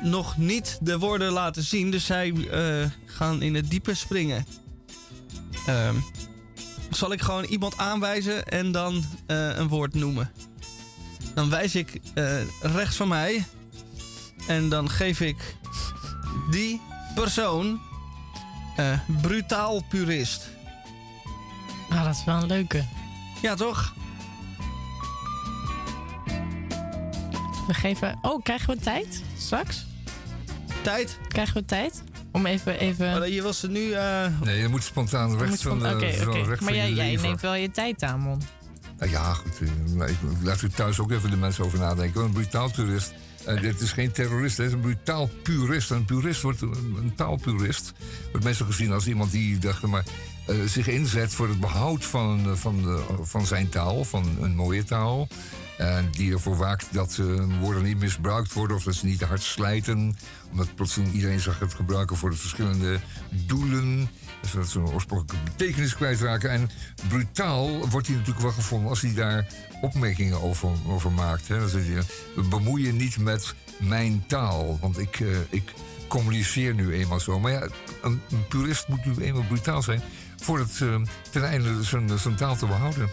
nog niet de woorden laten zien. Dus zij eh, gaan in het diepe springen. Ehm, zal ik gewoon iemand aanwijzen en dan eh, een woord noemen. Dan wijs ik eh, rechts van mij. En dan geef ik die persoon eh, brutaal purist. Ah, dat is wel een leuke. Ja, toch? We geven... Oh, krijgen we tijd straks? Tijd? Krijgen we tijd? Om even... even... Oh, je wil ze nu... eh, Nee, je moet spontaan Moet recht van, van- de Oké, zo oké. recht Maar van jij, neemt wel je tijd aan, man. Nou ja, goed. eh, ik- Laat u thuis ook even de mensen over nadenken. Een brutaal purist. eh, dit is geen terrorist, het is een brutaal purist. Een purist wordt een, een taalpurist. Wordt meestal gezien als iemand die dacht, maar, eh, zich inzet voor het behoud van, van, de, van zijn taal, van een mooie taal. En die ervoor waakt dat eh, woorden niet misbruikt worden of dat ze niet hard slijten. Omdat plotseling iedereen zag het gebruiken voor de verschillende doelen. Zodat ze een oorspronkelijke betekenis kwijtraken. En brutaal wordt hij natuurlijk wel gevonden als hij daar opmerkingen over, over maakt. Hè. Zegt hij, we bemoeien niet met mijn taal. Want ik, eh, ik communiceer nu eenmaal zo. Maar ja, een, purist moet nu eenmaal brutaal zijn. Voor het eh, ten einde zijn taal te behouden.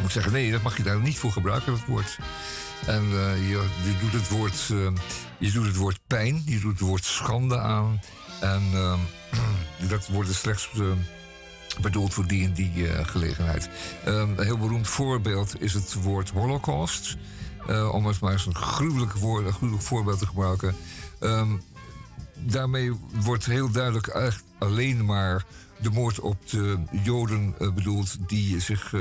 Moet zeggen, nee, dat mag je daar niet voor gebruiken, dat woord. En eh, je, doet het woord, eh, je doet het woord pijn, je doet het woord schande aan. En eh, dat wordt dus slechts eh, bedoeld voor die en die gelegenheid. Eh, een heel beroemd voorbeeld is het woord holocaust. Om het maar eens een gruwelijk, woord, een gruwelijk voorbeeld te gebruiken. Ehm, daarmee wordt heel duidelijk echt alleen maar de moord op de Joden bedoeld, die zich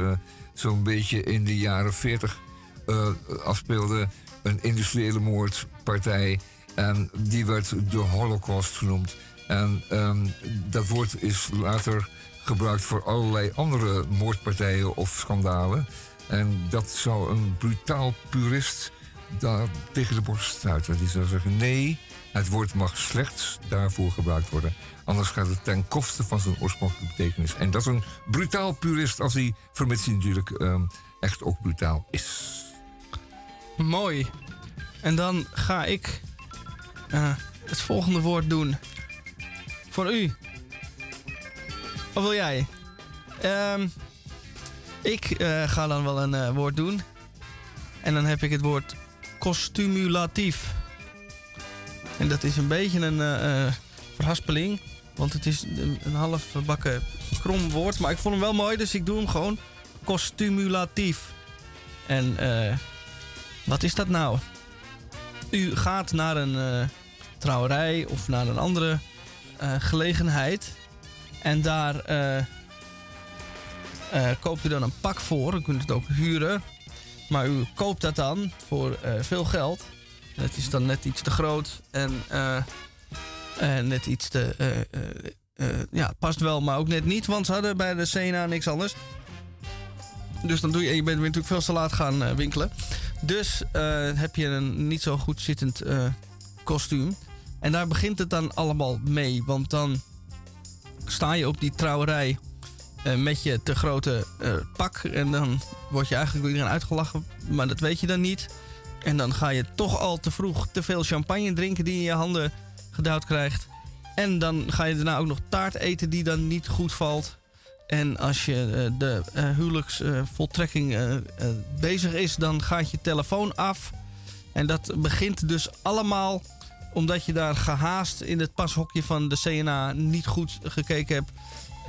zo'n beetje in de jaren 40 eh, afspeelde. Een industriële moordpartij. En die werd de Holocaust genoemd. En ehm, dat woord is later gebruikt voor allerlei andere moordpartijen of schandalen. En dat zou een brutaal purist daar tegen de borst stuiten. Die zou zeggen: nee, het woord mag slechts daarvoor gebruikt worden. Anders gaat het ten koste van zijn oorspronkelijke betekenis. En dat is een brutaal purist als hij, vermits hij natuurlijk ehm, echt ook brutaal is. Mooi. En dan ga ik eh, het volgende woord doen. Voor u. Of wil jij? Ehm, ik eh, ga dan wel een eh, woord doen. En dan heb ik het woord costumulatief. En dat is een beetje een eh, verhaspeling. Want het is een, half bakken krom woord. Maar ik vond hem wel mooi, dus ik doe hem gewoon. Costumulatief. En eh, wat is dat nou? U gaat naar een eh, trouwerij of naar een andere gelegenheid. En daar koopt u dan een pak voor. U kunt het ook huren. Maar u koopt dat dan voor veel geld. Het is dan net iets te groot en eh, net iets te. eh, eh, ja, past wel, maar ook net niet. Want ze hadden bij de CNA niks anders. Dus dan doe je, en je bent weer natuurlijk veel te laat gaan winkelen. Dus heb je een niet zo goed zittend kostuum. En daar begint het dan allemaal mee. Want dan sta je op die trouwerij met je te grote pak. En dan word je eigenlijk door iedereen uitgelachen. Maar dat weet je dan niet. En dan ga je toch al te vroeg te veel champagne drinken die in je handen gedouwd krijgt. En dan ga je daarna ook nog taart eten die dan niet goed valt. En als je eh, de eh, huwelijksvoltrekking eh, bezig is, dan gaat je telefoon af. En dat begint dus allemaal omdat je daar gehaast in het pashokje van de CNA niet goed gekeken hebt.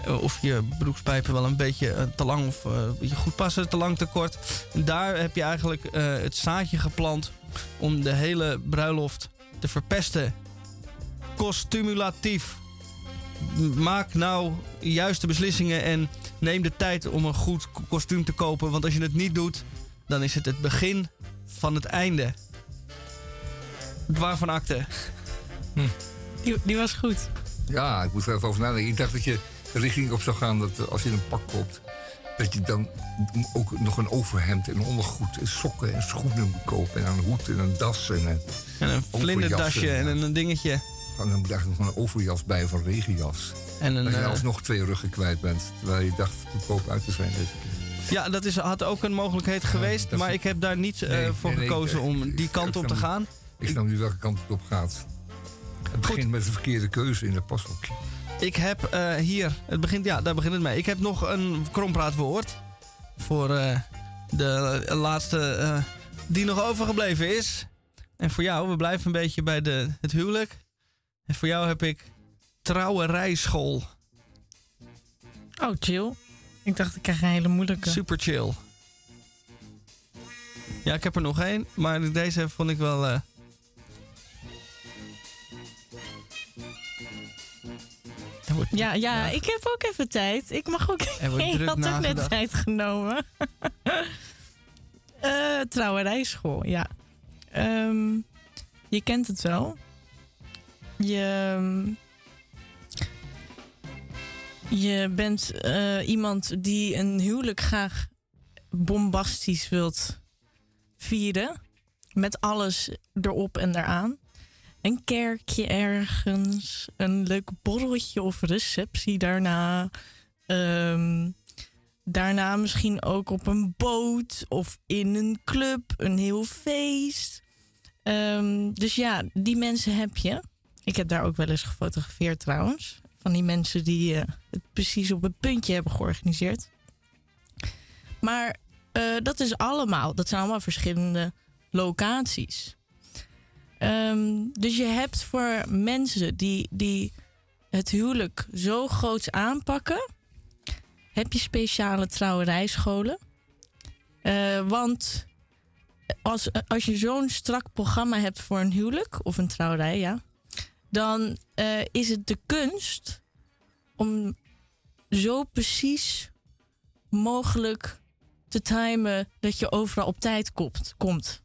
Eh, Of je broekspijpen wel een beetje eh, te lang of eh, een beetje goed passen, te lang te kort. En daar heb je eigenlijk eh, het zaadje geplant om de hele bruiloft te verpesten. Costumulatief. Maak nou juiste beslissingen en neem de tijd om een goed ko- kostuum te kopen. Want als je het niet doet, dan is het het begin van het einde. Waarvan akte? Die, die was goed. Ja, ik moet er even over nadenken. Ik dacht dat je richting op zou gaan dat als je een pak koopt, dat je dan ook nog een overhemd en ondergoed en sokken en schoenen moet kopen. En een hoed en een das en een, En een vlinderdasje en een, dingetje. en dan moet eigenlijk nog een overjas bij een regenjas. En een, dat je eh, alsnog twee ruggen kwijt bent, terwijl je dacht goedkoop uit te zijn deze keer. ja, dat is, had ook een mogelijkheid geweest. maar ik heb daar niet eh, voor nee, gekozen om ik- die kant op te gaan. Ik snap nu welke kant het op gaat. Het begint met de verkeerde keuze in het pashokje. Ik heb eh, hier, het begint, ja, daar begint het mee. Ik heb nog een krompraatwoord voor eh, de laatste eh, die nog overgebleven is. En voor jou, we blijven een beetje bij de, het huwelijk. En voor jou heb ik trouwerijschool. Oh, chill. Ik dacht, ik krijg een hele moeilijke. Super chill. Ja, ik heb er nog één, maar deze vond ik wel. Wordt, Ja, ja, ik heb ook even tijd. Ik mag ook. Ik had ook net nagedacht. tijd genomen. Eh trouwerijschool, ja. Ehm, je kent het wel. Je, ehm, je bent eh, iemand die een huwelijk graag bombastisch wilt vieren. Met alles erop en eraan. Een kerkje ergens, een leuk borreltje of receptie daarna. Ehm, daarna misschien ook op een boot of in een club, een heel feest. Ehm, dus ja, die mensen heb je. Ik heb daar ook wel eens gefotografeerd trouwens. Van die mensen die eh, het precies op een puntje hebben georganiseerd. Maar eh, dat is allemaal, dat zijn allemaal verschillende locaties. Ehm, dus je hebt voor mensen die, die het huwelijk zo groots aanpakken, heb je speciale trouwerijscholen. Eh, want als, als je zo'n strak programma hebt voor een huwelijk of een trouwerij, ja, dan eh, is het de kunst om zo precies mogelijk te timen dat je overal op tijd komt. komt.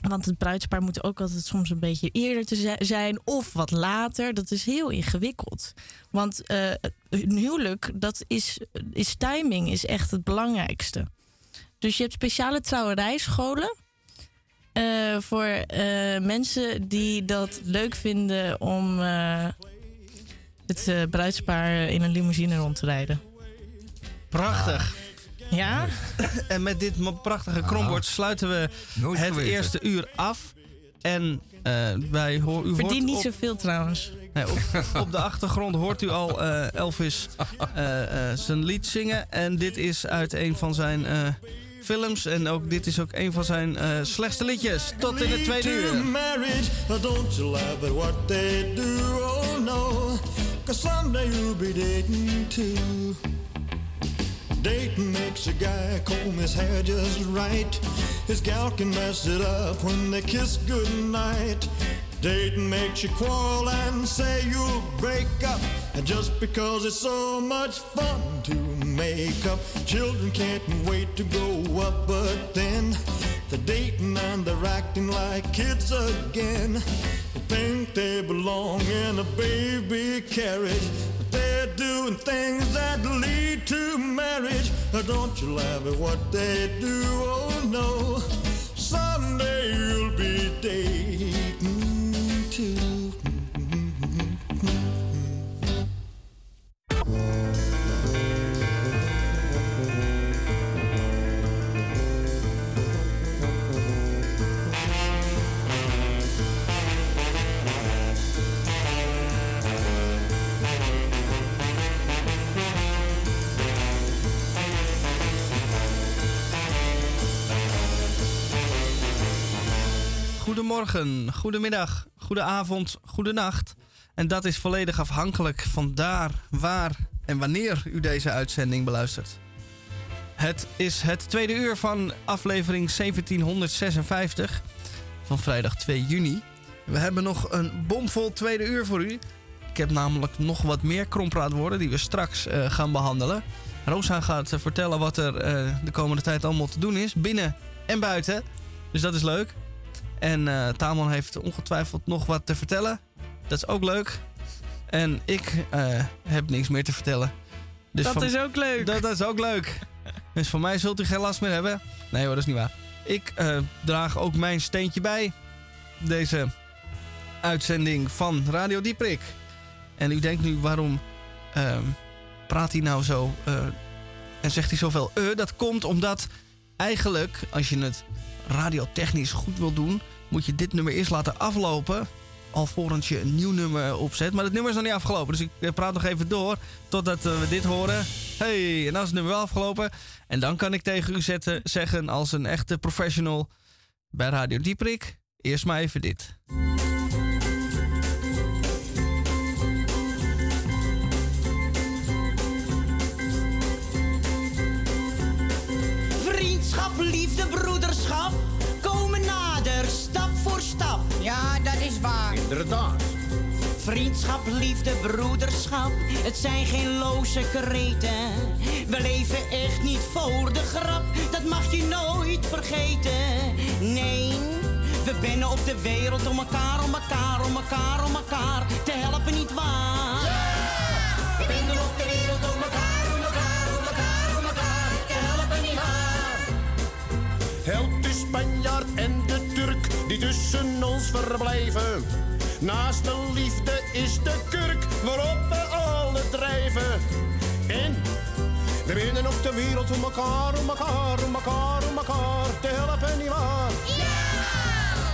Want het bruidspaar moet ook altijd soms een beetje eerder te zi- zijn of wat later. Dat is heel ingewikkeld. Want eh, een huwelijk, dat is, is timing, is echt het belangrijkste. Dus je hebt speciale trouwerijscholen. eh, voor eh, mensen die dat leuk vinden om eh, het bruidspaar in een limousine rond te rijden. Prachtig. Ja? En met dit prachtige krombord sluiten we Nooit het geweten. eerste uur af. En eh, wij hoor, u Verdient niet op, zoveel trouwens. nee, op, op de achtergrond hoort u al eh, Elvis eh, eh, zijn lied zingen. En dit is uit een van zijn eh, films. En ook dit is ook een van zijn eh, slechtste liedjes. Tot in het tweede uur. marriage. Don't you laugh at what they do, oh no. Cause someday you'll be dating too. Dating makes a guy comb his hair just right. His gal can mess it up when they kiss goodnight. Dating makes you quarrel and say you'll break up. And just because it's so much fun to make up, children can't wait to grow up. But then they're dating and they're acting like kids again. They think they belong in a baby carriage. They're doing things that lead to marriage. Don't you laugh at what they do, oh no. Someday you'll be dating Goedemorgen, goedemiddag, goedenavond, goedenacht. En dat is volledig afhankelijk van daar, waar en wanneer u deze uitzending beluistert. Het is het tweede uur van aflevering 1756 van vrijdag 2 juni. We hebben nog een bomvol tweede uur voor u. Ik heb namelijk nog wat meer krompraatwoorden die we straks eh, gaan behandelen. Rosa gaat eh, vertellen wat er eh, de komende tijd allemaal te doen is, binnen en buiten. Dus dat is leuk. En eh Tamon heeft ongetwijfeld nog wat te vertellen. Dat is ook leuk. En ik eh, heb niks meer te vertellen. Dus dat van- is ook leuk. dat, dat is ook leuk. Dus voor mij zult u geen last meer hebben. Nee hoor, dat is niet waar. Ik eh, draag ook mijn steentje bij. Deze uitzending van Radio Dieprik. En u denkt nu, waarom ehm, praat hij nou zo en zegt hij zoveel? Dat komt omdat eigenlijk, als je het radiotechnisch goed wil doen... moet je dit nummer eerst laten aflopen... alvorens je een nieuw nummer opzet. Maar het nummer is nog niet afgelopen, dus ik praat nog even door... totdat eh, we dit horen. Hey, en dan is het nummer wel afgelopen. En dan kan ik tegen u zetten, zeggen als een echte professional... bij Radio Dieprik, eerst maar even dit. Inderdaad. Vriendschap, liefde, broederschap, het zijn geen loze kreten. We leven echt niet voor de grap, dat mag je nooit vergeten. Nee, we binnen op de wereld om elkaar, om elkaar, om elkaar, om elkaar te helpen, niet waar? We binnen op de wereld om elkaar, om elkaar, om elkaar, om elkaar te helpen, niet waar? Helpt de Spanjaard en de Turk die tussen ons verblijven. Naast de liefde is de kurk waarop we alle drijven. En we binnen op de wereld om elkaar, om elkaar, om elkaar, om elkaar te helpen, nietwaar?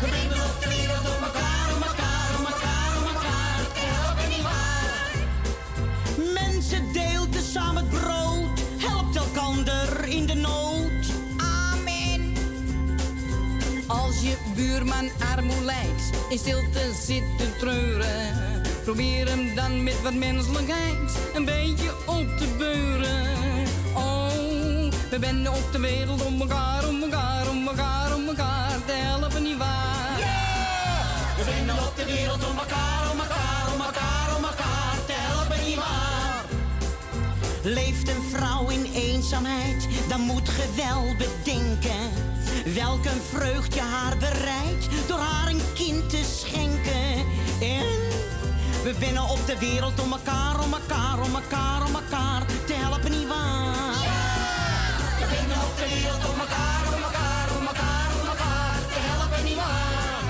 We binden op de wereld om elkaar, om elkaar, om elkaar, om elkaar te helpen, nietwaar? Mensen deelt samen het brood, buurman armoe in stilte zit te treuren. Probeer hem dan met wat menselijkheid een beetje op te beuren. Oh, we benden op de wereld om elkaar, om elkaar, om elkaar, om elkaar te helpen, nietwaar? We zijn op de wereld om elkaar, om elkaar, om elkaar, om elkaar te helpen, nietwaar? Leeft een vrouw in eenzaamheid, dan moet ge wel bedenken. Welk een vreugd je haar bereidt, door haar een kind te schenken. En we binnen op de wereld om elkaar, om elkaar, om elkaar, om elkaar te helpen, nietwaar? We binnen op de wereld om elkaar, om elkaar, om elkaar, om elkaar te helpen, nietwaar?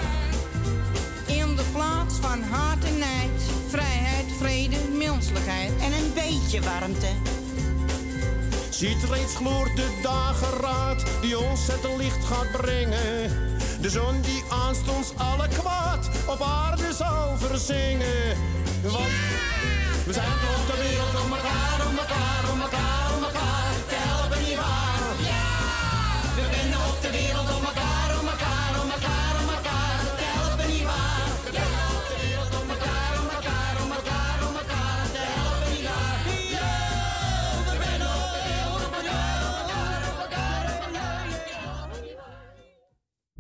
In de plaats van haat en nijd, vrijheid, vrede, menselijkheid. En een beetje warmte. Ziet reeds gloort de dageraad die ons het licht gaat brengen. De zon die aanstonds alle kwaad op aarde zal verzingen. Want we zijn op de wereld om elkaar, om elkaar, om elkaar, om elkaar te helpen, nietwaar? We binnen op de wereld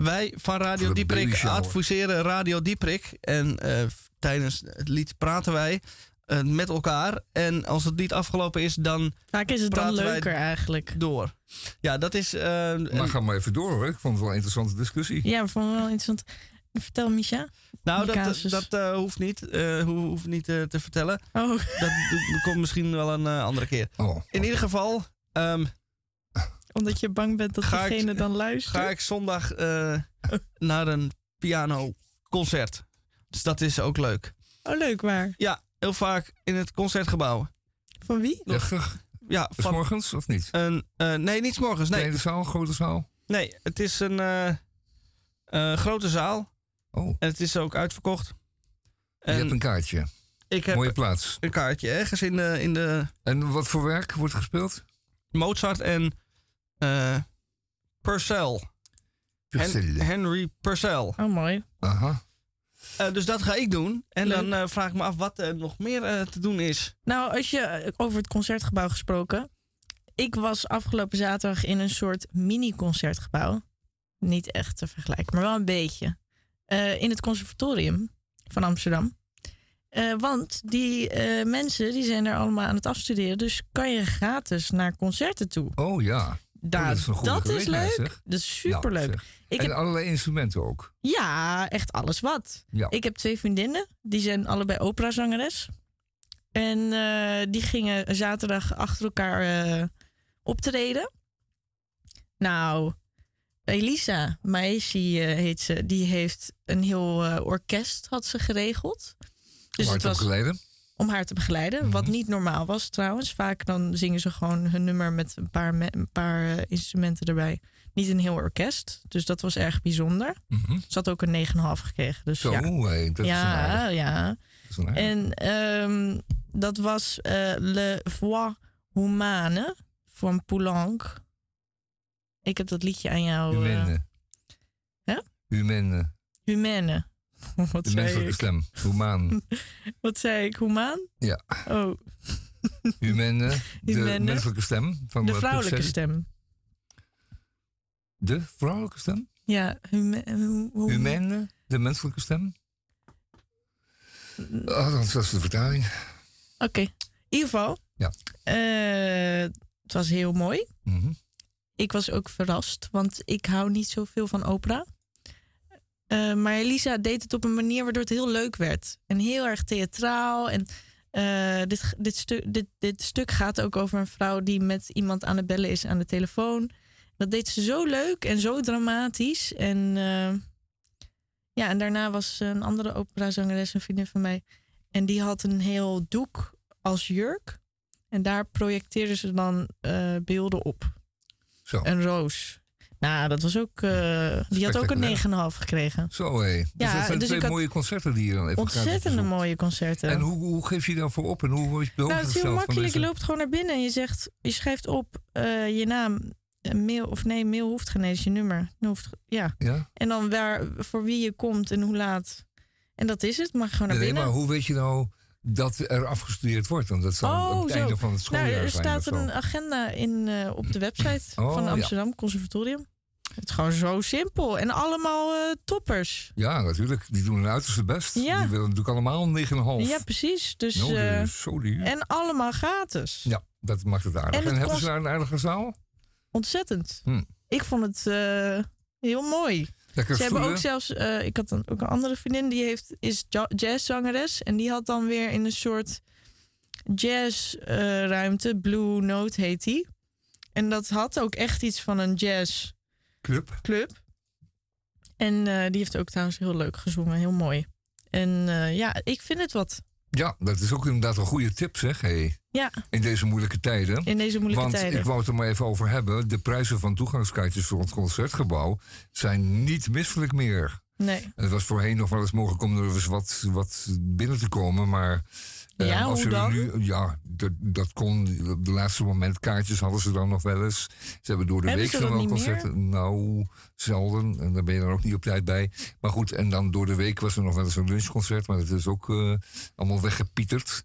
Wij van Radio Dieprik adviseren Radio Dieprik. En eh, tijdens het lied praten wij eh, met elkaar. En als het lied afgelopen is, dan Vaak is het dan leuker eigenlijk. door. Ja, dat is... eh, een- Maar ga maar even door hoor. Ik vond het wel een interessante discussie. Ja, ik vond het wel interessant. Vertel, Micha. nou, dat, casus. dat hoeft niet, eh, ho- hoeft niet te vertellen. Oh, Dat, komt misschien wel een andere keer. Oh, In ieder geval ehm, omdat je bang bent dat Ga ik- degene dan luistert. ga ik zondag eh, naar een pianoconcert. Dus dat is ook leuk. Oh, leuk, waar? Ja, heel vaak in het concertgebouw. Van wie? Echt? Ja, Is van morgens of niet? een... eh, nee, niet 's morgens. Nee, zaal, grote zaal. nee het is een eh, eh, grote zaal. Oh, En het is ook uitverkocht. je hebt En een kaartje. ik heb Mooie plaats. een kaartje ergens in de, in de En wat voor werk wordt gespeeld? Mozart en eh, Purcell. Hen- Purcell. Henry Purcell. Oh, mooi. Aha. Eh, dus dat ga ik doen. En Leuk. dan eh, vraag ik me af wat er nog meer eh, te doen is. Nou, als je over het concertgebouw gesproken. Ik was afgelopen zaterdag in een soort mini-concertgebouw. Niet echt te vergelijken, maar wel een beetje. Eh, in het conservatorium van Amsterdam. Eh, want die eh, mensen die zijn er allemaal aan het afstuderen. Dus kan je gratis naar concerten toe. Oh ja. Daar, dat is dat is leuk. Dat is superleuk. Ja, ik en heb, allerlei instrumenten ook. ja, echt alles wat. Ja. Ik heb twee vriendinnen. Die zijn allebei operazangeres. En eh, die gingen zaterdag achter elkaar eh, optreden. Nou, Elisa Maesi eh, heet ze. Die heeft een heel orkest had ze geregeld. Dus Hard het was opgeleiden. Om haar te begeleiden. Wat Mhm. niet normaal was trouwens. Vaak dan zingen ze gewoon hun nummer met een paar, me- een paar eh, instrumenten erbij. Niet een heel orkest. Dus dat was erg bijzonder. Mhm. Ze had ook een 9,5 gekregen. Dus Zo, ja. dat is ja, aardig. ja. Dat is aardig. En ehm, dat was eh, Le Voix Humane van Poulenc. Ik heb dat liedje aan jou. eh, Humane. hè? Humane. Humane. Wat De zei menselijke ik? stem. Humaan. Wat zei ik? Humaan? Ja. Oh, Humane. De menselijke stem. Van de vrouwelijke stem. De vrouwelijke stem? Ja, huma- hu- hu- Humane. De menselijke stem? Oh, dat is is de vertaling. Oké, in ieder geval. Ja. eh, het was heel mooi. Mhm. Ik was ook verrast, want ik hou niet zoveel van opera. Eh, maar Elisa deed het op een manier waardoor het heel leuk werd. En heel erg theatraal. En eh, dit, dit, stu dit, dit stuk gaat ook over een vrouw die met iemand aan het bellen is aan de telefoon. Dat deed ze zo leuk en zo dramatisch. En eh, ja, en daarna was een andere operazangeres, een vriendin van mij. En die had een heel doek als jurk. En daar projecteerden ze dan beelden op. Zo. Een roos. Nou, dat was ook. eh, die had ook een 9,5 gekregen. Zo hé. Dus Ja, dat zijn dus twee had mooie concerten die je dan even Ontzettende mooie concerten. En hoe, hoe geef je daarvoor op en hoe word je de nou, het is heel makkelijk. Je loopt gewoon naar binnen en je zegt, je schrijft op eh, je naam, een mail of nee, mail hoeft geen eens je nummer. Hoeft, ja. Ja? En dan waar, voor wie je komt en hoe laat. En dat is het. Mag gewoon naar Nee, nee, binnen. maar hoe weet je nou dat er afgestudeerd wordt? Want dat zal Oh, het zo. einde van het schooljaar nou, er zijn staat een agenda in, eh, op de website Oh, van ja. Amsterdam Conservatorium. Het is gewoon zo simpel. En allemaal eh, toppers. Ja, natuurlijk. Die doen hun uiterste best. Ja. Die willen natuurlijk allemaal een 9,5. Ja, precies. Dus, dat eh, is zo duur. en allemaal gratis. Ja, dat maakt het aardig. En hebben kost- ze daar een aardige zaal? Ontzettend. Hm. Ik vond het eh, heel mooi. Lekker Ze hebben ook zelfs, ik had dan ook een andere vriendin die heeft, is ja- jazzzangeres. En die had dan weer in een soort jazzruimte, Blue Note heet die. En dat had ook echt iets van een jazzclub. Club. En eh, die heeft ook trouwens heel leuk gezongen, heel mooi. En eh, ja, ik vind het wat. Ja, dat is ook inderdaad een goede tip, zeg. Hey. Ja, In deze moeilijke tijden. in deze moeilijke Want tijden. ik wou het er maar even over hebben. De prijzen van toegangskaartjes voor het concertgebouw zijn niet misselijk meer. Nee. Het was voorheen nog wel eens mogelijk om er eens wat, wat binnen te komen, maar... eh, Ja, als hoe je dan? Nu, ja, dat, dat kon. Op de laatste moment kaartjes hadden ze dan nog wel eens. Ze hebben door de Hebben week wel niet meer? concerten. Nou, zelden. En daar ben je dan ook niet op tijd bij. Maar goed, en dan door de week was er nog wel eens een lunchconcert. Maar dat is ook eh, allemaal weggepieterd.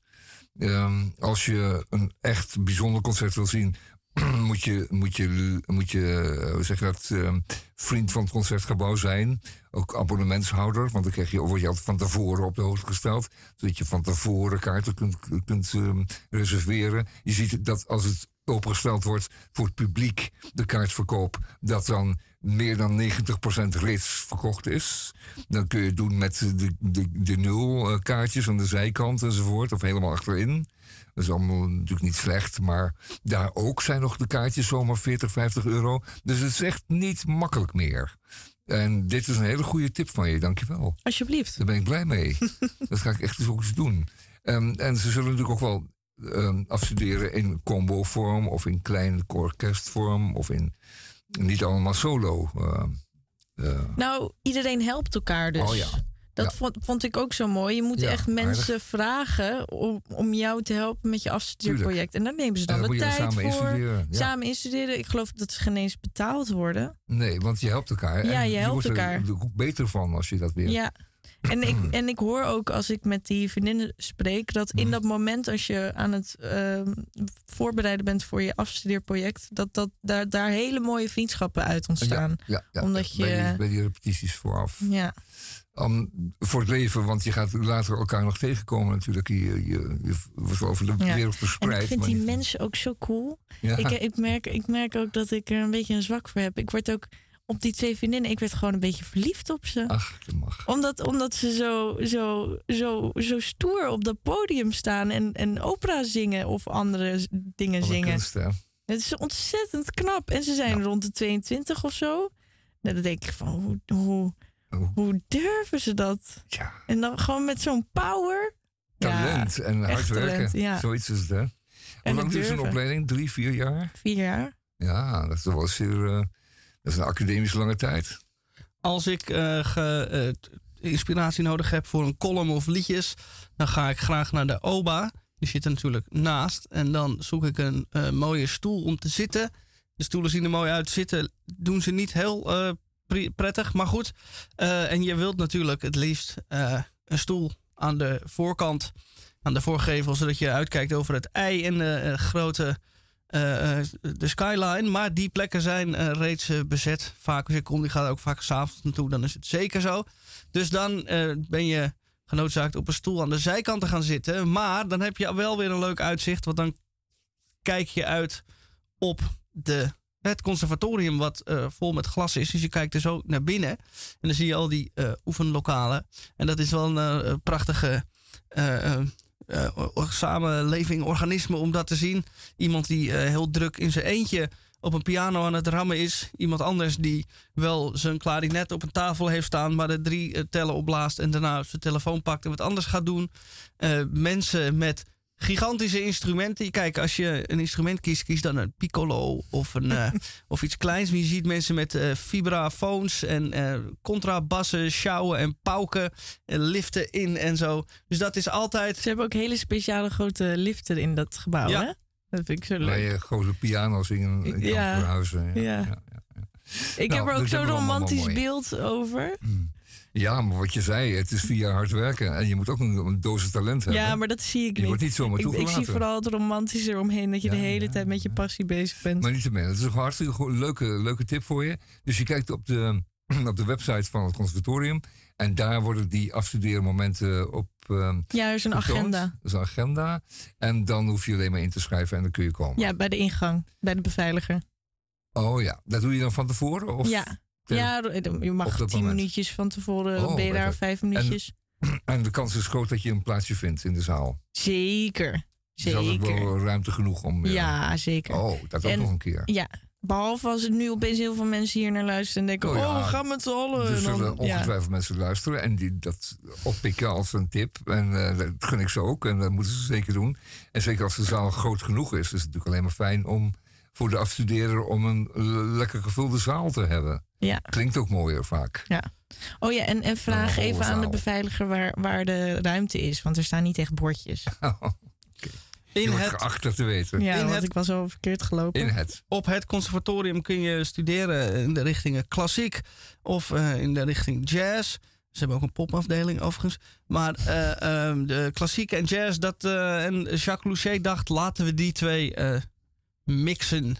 Ehm, als je een echt bijzonder concert wil zien, moet je, moet je, moet je eh, hoe zeg dat, ehm, vriend van het concertgebouw zijn. Ook abonnementshouder, want dan krijg je, word je altijd van tevoren op de hoogte gesteld. Zodat je van tevoren kaarten kunt, kunt ehm, reserveren. Je ziet dat als het opengesteld wordt voor het publiek, de kaartverkoop, dat dan meer dan 90% reeds verkocht is. Dan kun je het doen met de, de, de nul eh, aan de zijkant enzovoort, of helemaal achterin. Dat is allemaal natuurlijk niet slecht, maar daar ook zijn nog de kaartjes zomaar 40, 50 euro. Dus het is echt niet makkelijk meer. En dit is een hele goede tip van je, dankjewel. Alsjeblieft. Daar ben ik blij mee. dat ga ik echt eens ook eens doen. Ehm, en ze zullen natuurlijk ook wel ehm, afstuderen in combo-vorm of in klein orkestvorm of in niet allemaal solo. ehm, eh, Nou, iedereen helpt elkaar dus. Oh ja. Dat Ja. vond, vond ik ook zo mooi. Je moet Ja, echt mensen aardig. vragen om, om jou te helpen met je afstudeerproject. En daar nemen ze dan de tijd samen voor. instuderen, ja. Samen instuderen. Ik geloof dat ze geen eens betaald worden. nee, want je helpt elkaar. Ja, en je helpt wordt er elkaar. beter van als je dat weer. En ik, en ik hoor ook als ik met die vriendinnen spreek, dat in dat moment als je aan het ehm, voorbereiden bent voor je afstudeerproject, dat, dat daar, daar hele mooie vriendschappen uit ontstaan. Ja, ja, Omdat ja, bij, je. die, bij die repetities vooraf. Ja. Um, voor het leven, want je gaat later elkaar nog tegenkomen natuurlijk. Je, je, je wordt over de wereld En verspreid. ik vind die niet- mensen ook zo cool. Ik, ik, merk, ik merk ook dat ik er een beetje een zwak voor heb. Ik word ook op die twee vriendinnen, ik werd gewoon een beetje verliefd op ze. Ach, dat mag. Omdat, omdat ze zo, zo, zo, zo stoer op dat podium staan en, en opera zingen of andere dingen zingen. kunst? Het is ontzettend knap. En ze zijn rond de 22 of zo. Nou, dan denk ik van, hoe, hoe, hoe durven ze dat? Ja. En dan gewoon met zo'n power. Talent Ja, en hard werken. talent, ja. Zoiets is het, hè? Hoe lang duurt zo'n opleiding? Drie, vier jaar? Vier jaar. Ja, dat is wel zeer... eh, dat is een academisch lange tijd. Als ik eh, eh, inspiratie nodig heb voor een column of liedjes, dan ga ik graag naar de OBA. Die zit er natuurlijk naast. En dan zoek ik een eh, mooie stoel om te zitten. De stoelen zien er mooi uit. Zitten doen ze niet heel prettig, maar goed. En je wilt natuurlijk het liefst een stoel aan de voorkant, aan de voorgevel, zodat je uitkijkt over het ei en de grote de skyline. Maar die plekken zijn eh, reeds eh, bezet. Vaak als je komt, die gaat ook vaak s'avonds naartoe, dan is het zeker zo. Dus dan eh, ben je genoodzaakt op een stoel aan de zijkant te gaan zitten. Maar dan heb je wel weer een leuk uitzicht, want dan kijk je uit op de, het conservatorium wat eh, vol met glas is. Dus je kijkt er zo naar binnen en dan zie je al die eh, oefenlokalen. En dat is wel een eh, prachtige eh, eh, eh, samenleving, organisme om dat te zien. Iemand die eh, heel druk in zijn eentje op een piano aan het rammen is. Iemand anders die wel zijn klarinet op een tafel heeft staan, maar de drie eh, tellen opblaast en daarna zijn telefoon pakt en wat anders gaat doen. Eh, mensen met gigantische instrumenten. Kijk, als je een instrument kiest, kies dan een piccolo of, een, eh, of iets kleins. Maar je ziet mensen met eh vibrafoons en eh contrabassen, sjouwen en pauken en liften in en zo. Dus dat is altijd... Ze hebben ook hele speciale grote liften in dat gebouw, Ja. hè? Dat vind ik zo Waar leuk. je grote piano's in, in kan Ja, verhuizen. ja. Ik Nou, heb er ook dus zo'n romantisch beeld over. Ja, Ja, maar wat je zei, het is jaar hard werken. En je moet ook een, een dosis talent hebben. Ja, maar dat zie ik Je niet. wordt niet zomaar ik, ik toegelaten. zie vooral het romantische eromheen. Dat je de hele tijd met je passie bezig bent. Maar niet te min. Het is een hartstikke leuke, leuke tip voor je. Dus je kijkt op de, op de website van het conservatorium. En daar worden die afstudeermomenten op. ehm, Ja, er is een getoond. agenda. Er is een agenda. En dan hoef je alleen maar in te schrijven en dan kun je komen. Ja, bij de ingang. Bij de beveiliger. Oh ja, dat doe je dan van tevoren? Of ja. Ja, je op mag tien moment? minuutjes van tevoren. Oh, ben je daar vijf En- minuutjes. En de kans is groot dat je een plaatsje vindt in de zaal. Zeker. Er is Zeker. wel ruimte genoeg om. eh, Ja, zeker. Oh, dat ook En- nog een keer. Ja, behalve als er nu opeens heel veel mensen hier naar luisteren en denken: Oh Oh, ja, we gaan met z'n allen. Er En zullen ja. ongetwijfeld mensen luisteren en die dat oppikken als een tip. En eh, dat gun ik ze ook en dat moeten ze zeker doen. En zeker als de zaal groot genoeg is, is het natuurlijk alleen maar fijn om voor de afstudeerder om een eh, lekker gevulde zaal te hebben. Ja. Klinkt ook mooier vaak. Ja. Oh ja, en, en vraag Een even aan de beveiliger waar, waar de ruimte is, want er staan niet echt bordjes. Je In het, dat te weten. Ja, In want het- ik was al verkeerd gelopen. In het. op het conservatorium kun je studeren in de richting klassiek of eh, in de richting jazz. Ze hebben ook een popafdeling overigens. Maar eh, ehm, de klassiek en jazz, dat, eh, en Jacques Louchet dacht, laten we die twee eh, mixen.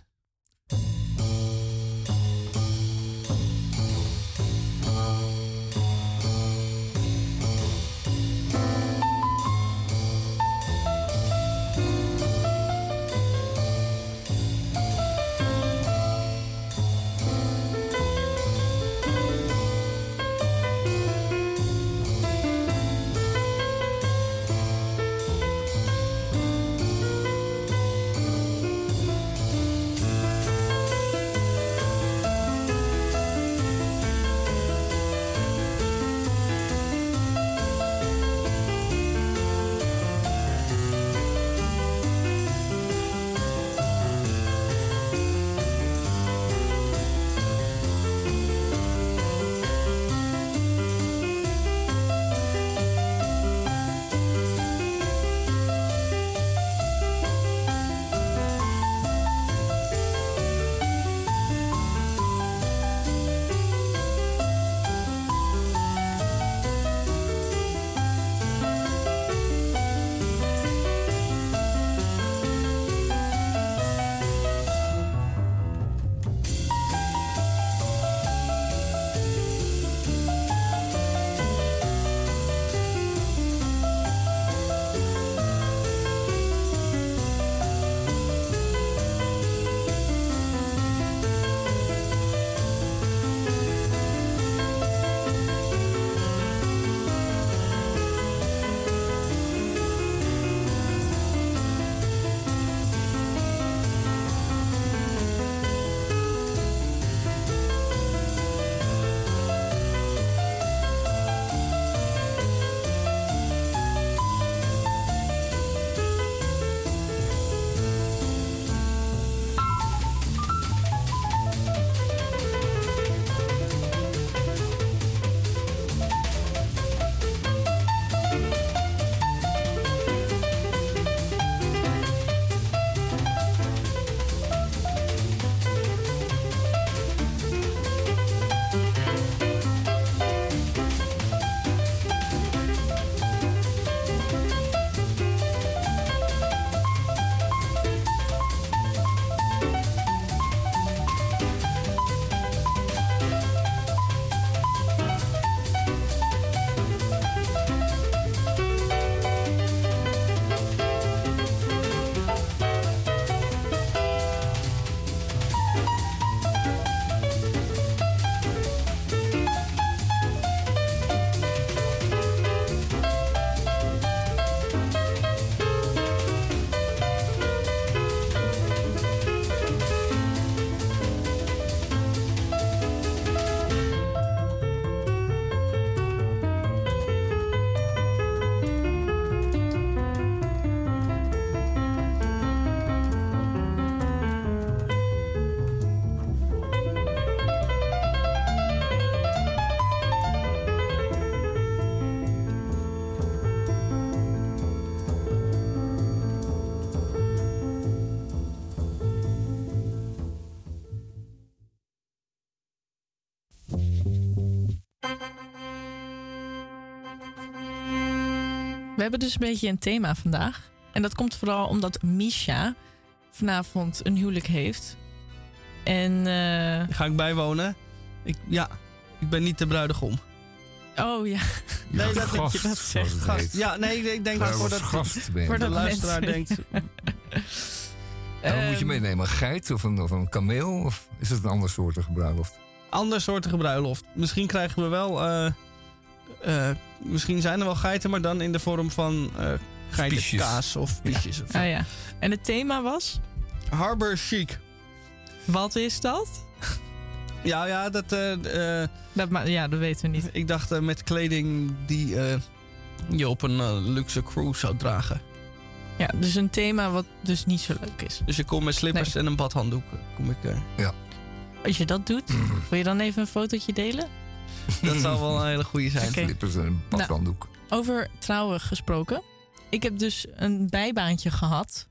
We hebben dus een beetje een thema vandaag. En dat komt vooral omdat Misha vanavond een huwelijk heeft. En. eh, Ga ik bijwonen? Ik, ja, ik ben niet de bruidegom. oh ja. Nee, dat, gast, je dat zegt. Gast. Ja, nee, ik- denk dat ben je. voor de luisteraar denkt... En wat moet je Ehm, meenemen? Een geit of een, of een kameel? Of is het een ander soortige bruiloft? ander soortige bruiloft. Misschien krijgen we wel... eh, eh, misschien zijn er wel geiten, maar dan in de vorm van eh geitenkaas of piesjes. Of zo. Ah ja. En het thema was? Harbor chic. Wat is dat? Ja, ja, dat... eh, eh, Dat, ja, dat weten we niet. ik dacht eh, met kleding die eh, je op een luxe cruise zou dragen. Ja, dus een thema wat dus niet zo leuk is. Dus je komt met slippers en een badhanddoek. Kom ik, eh, Als je dat doet, wil je dan even een fotootje delen? dat zou wel een hele goede zijn. Slippers en een badhanddoek. Over trouwen gesproken. Ik heb dus een bijbaantje gehad.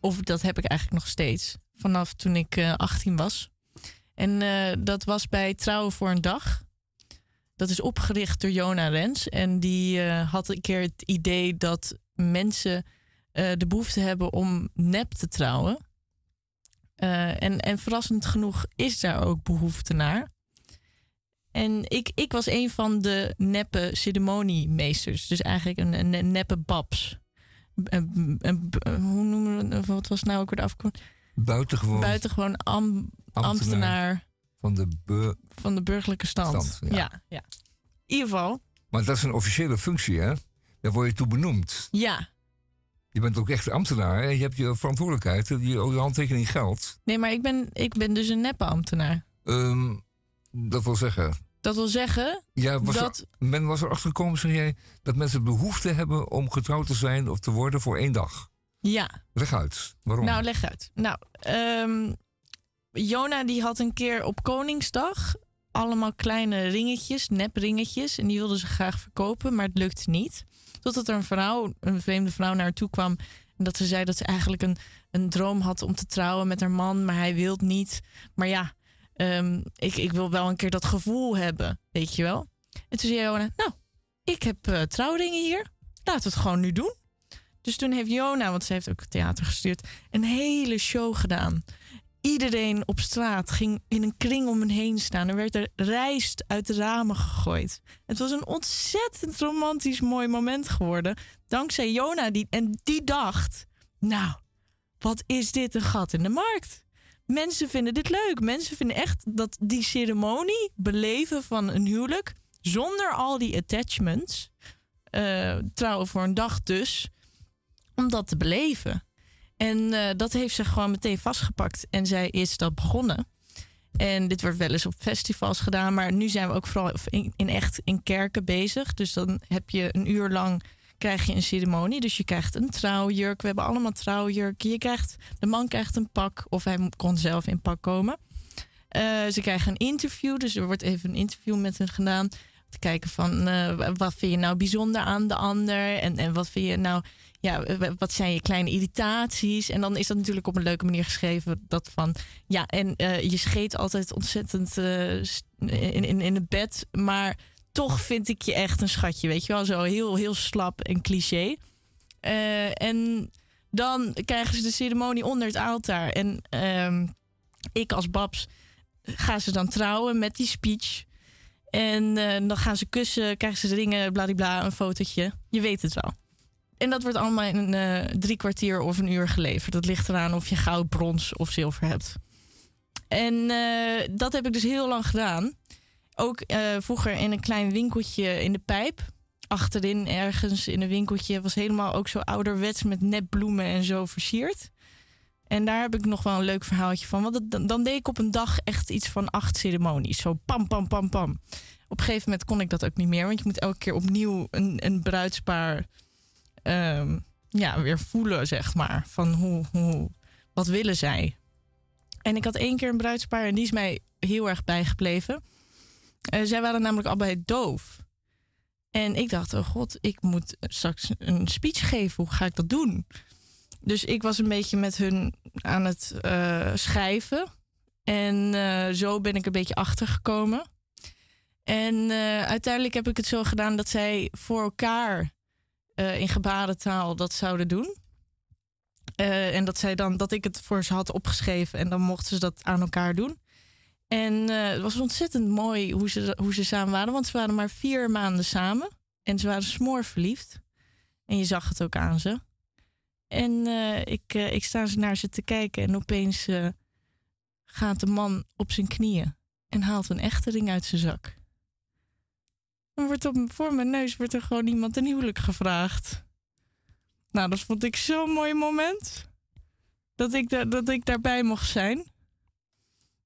Of dat heb ik eigenlijk nog steeds. Vanaf toen ik eh, 18 was. En eh, dat was bij Trouwen voor een Dag. Dat is opgericht door Jona Rens. En die eh, had een keer het idee dat mensen eh, de behoefte hebben om nep te trouwen. Eh, en, en verrassend genoeg is daar ook behoefte naar. En ik, ik was een van de neppe ceremoniemeesters. Dus eigenlijk een, een, neppe babs. Een, hoe noemen we het? Wat was nou ook weer de afkorting? Buitengewoon Buitengewoon am- ambtenaar ambtenaar van de van de burgerlijke stand. Stand, ja. ja. ja, In ieder geval, Maar dat is een officiële functie, hè? Daar word je toe benoemd. ja. Je bent ook echt ambtenaar. Hè? Je hebt je verantwoordelijkheid. Je, je handtekening geldt. Nee, maar ik ben, ik ben dus een neppe ambtenaar. Ehm, dat wil zeggen... Dat wil zeggen Ja, was dat... er, men was erachter gekomen, zeg jij, dat mensen behoefte hebben om getrouwd te zijn of te worden voor één dag. Ja, Leg uit. Waarom? Nou, leg uit. Nou, ehm, Jona die had een keer op Koningsdag allemaal kleine ringetjes, nepringetjes. En die wilde ze graag verkopen, maar het lukte niet. Totdat er een vrouw, een vreemde vrouw naar haar toe kwam. En dat ze zei dat ze eigenlijk een, een droom had om te trouwen met haar man, maar hij wil niet. Maar ja, ehm, ik, ik wil wel een keer dat gevoel hebben, weet je wel. En toen zei Jona, nou, ik heb trouwringen hier. Laten we het gewoon nu doen. Dus toen heeft Jona, want ze heeft ook theater gestuurd, een hele show gedaan. Iedereen op straat ging in een kring om hen heen staan. Er werd er rijst uit de ramen gegooid. Het was een ontzettend romantisch mooi moment geworden. Dankzij Jona. Die, en die dacht, nou, wat is dit een gat in de markt? Mensen vinden dit leuk. Mensen vinden echt dat die ceremonie, beleven van een huwelijk, zonder al die attachments, eh, trouwen voor een dag dus, om dat te beleven. En eh, dat heeft ze gewoon meteen vastgepakt. En zij is dat begonnen. En dit wordt wel eens op festivals gedaan. Maar nu zijn we ook vooral in, in echt in kerken bezig. Dus dan heb je een uur lang krijg je een ceremonie. Dus je krijgt een trouwjurk. We hebben allemaal trouwjurken. Je krijgt, de man krijgt een pak. Of hij kon zelf in pak komen. Eh, ze krijgen een interview. Dus er wordt even een interview met hen gedaan. Te kijken van eh, wat vind je nou bijzonder aan de ander? En, en wat vind je nou, ja, wat zijn je kleine irritaties? En dan is dat natuurlijk op een leuke manier geschreven. Dat van ja, en eh, je scheet altijd ontzettend in, in, in het bed. Maar toch vind ik je echt een schatje. Weet je wel, zo heel, heel slap en cliché. Eh, en dan krijgen ze de ceremonie onder het altaar. En ehm, ik als Babs ga ze dan trouwen met die speech. En eh, dan gaan ze kussen, krijgen ze de ringen, bladibla, een fotootje. Je weet het wel. En dat wordt allemaal in eh, drie kwartier of een uur geleverd. Dat ligt eraan of je goud, brons of zilver hebt. En dat heb ik dus heel lang gedaan. Ook eh, vroeger in een klein winkeltje in de pijp. Achterin ergens in een winkeltje. Was helemaal ook zo ouderwets met nepbloemen en zo versierd. En daar heb ik nog wel een leuk verhaaltje van. Want dan deed ik op een dag echt iets van acht ceremonies. Zo pam, pam, pam, pam. Op een gegeven moment kon ik dat ook niet meer. Want je moet elke keer opnieuw een, een bruidspaar ehm, ja, weer voelen, zeg maar. Van hoe, hoe, wat willen zij? En ik had één keer een bruidspaar en die is mij heel erg bijgebleven. Eh, zij waren namelijk allebei doof. En ik dacht, oh god, ik moet straks een speech geven. Hoe ga ik dat doen? Dus ik was een beetje met hun aan het eh, schrijven. En eh, zo ben ik een beetje achtergekomen. En uiteindelijk heb ik het zo gedaan dat zij voor elkaar in gebarentaal dat zouden doen. En dat, zij dan, dat ik het voor ze had opgeschreven en dan mochten ze dat aan elkaar doen. En eh, het was ontzettend mooi hoe ze, hoe ze samen waren, want ze waren maar vier maanden samen. En ze waren smoor verliefd. En je zag het ook aan ze. En eh, ik, eh, ik sta naar ze te kijken en opeens gaat de man op zijn knieën en haalt een echte ring uit zijn zak. En wordt op, voor mijn neus wordt er gewoon iemand een huwelijk gevraagd. Nou, dat vond ik zo'n mooi moment. Dat ik, dat ik daarbij mocht zijn.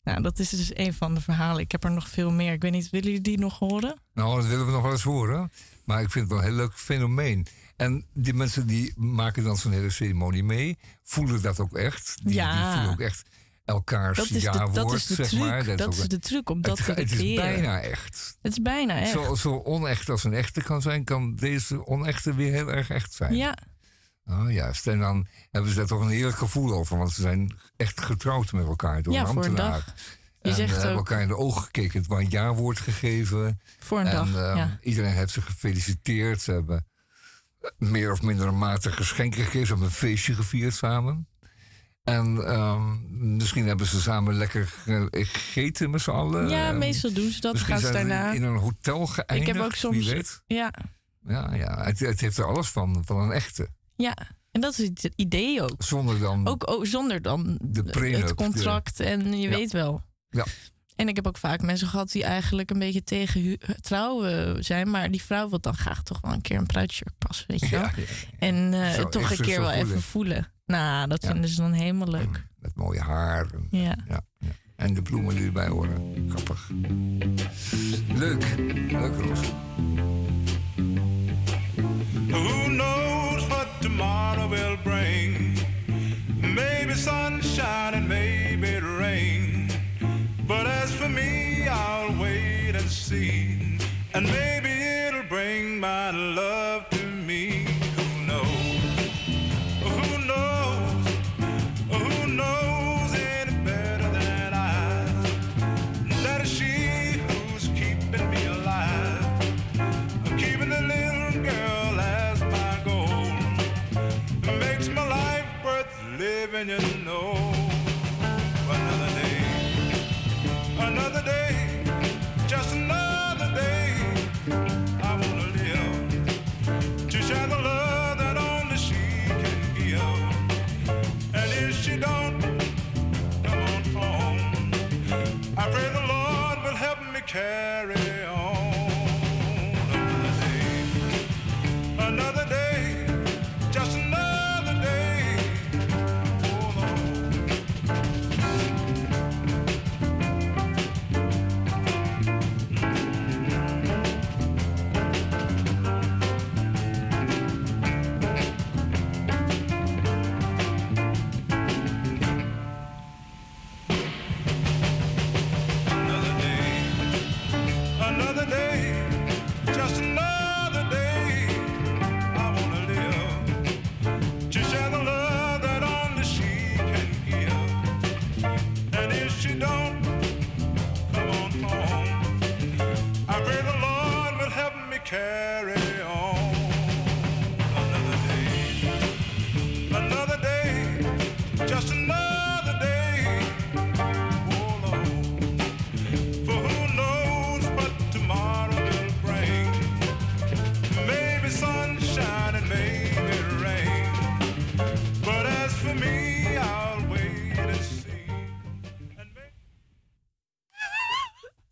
Nou, dat is dus een van de verhalen. Ik heb er nog veel meer. Ik weet niet, willen jullie die nog horen? Nou, dat willen we nog wel eens horen. Maar ik vind het wel een heel leuk fenomeen. En die mensen die maken dan zo'n hele ceremonie mee. Voelen dat ook echt. Die, Ja. die voelen ook echt elkaars Dat is de- dat is de zeg truc. maar. Dat ook- is de truc om dat het, te Het is bijna echt. Het is bijna echt. Zo, zo onecht als een echte kan zijn, kan deze onechte weer heel erg echt zijn. Ja, Oh, juist. En dan hebben ze daar toch een heerlijk gevoel over. Want ze zijn echt getrouwd met elkaar door Ja, een voor een dag. Je en zegt eh, hebben ook- elkaar in de ogen gekeken. Het een ja-woord gegeven. Voor een en, dag, eh, ja. Iedereen heeft ze gefeliciteerd. Ze hebben meer of minder een mate geschenken gegeven. Ze hebben een feestje gevierd samen. En ehm, misschien hebben ze samen lekker ge- gegeten met z'n allen. ja Ehm, meestal doen ze dat. Misschien Gaan ze daarna. in een hotel geëindigd. ik heb ook soms. Wie weet. Ja, Ja, ja. Het, het heeft er alles van, van een echte. Ja, en dat is het idee ook. Zonder dan Ook oh, zonder dan de het contract en je Ja. weet wel. Ja. En ik heb ook vaak mensen gehad die eigenlijk een beetje tegen trouwen zijn. Maar die vrouw wil dan graag toch wel een keer een bruidsjurk passen, weet je wel. Ja, ja, En eh, Zo toch een keer wel voelen. even voelen. Nou, dat Ja. vinden ze dan helemaal leuk. Met mooie haar. En, Ja. ja, ja. En de bloemen die erbij horen. Grappig. Leuk. Leuk, Roos. Tomorrow will bring? Maybe sunshine and maybe rain. But as for me, I'll wait and see. And maybe it'll bring my love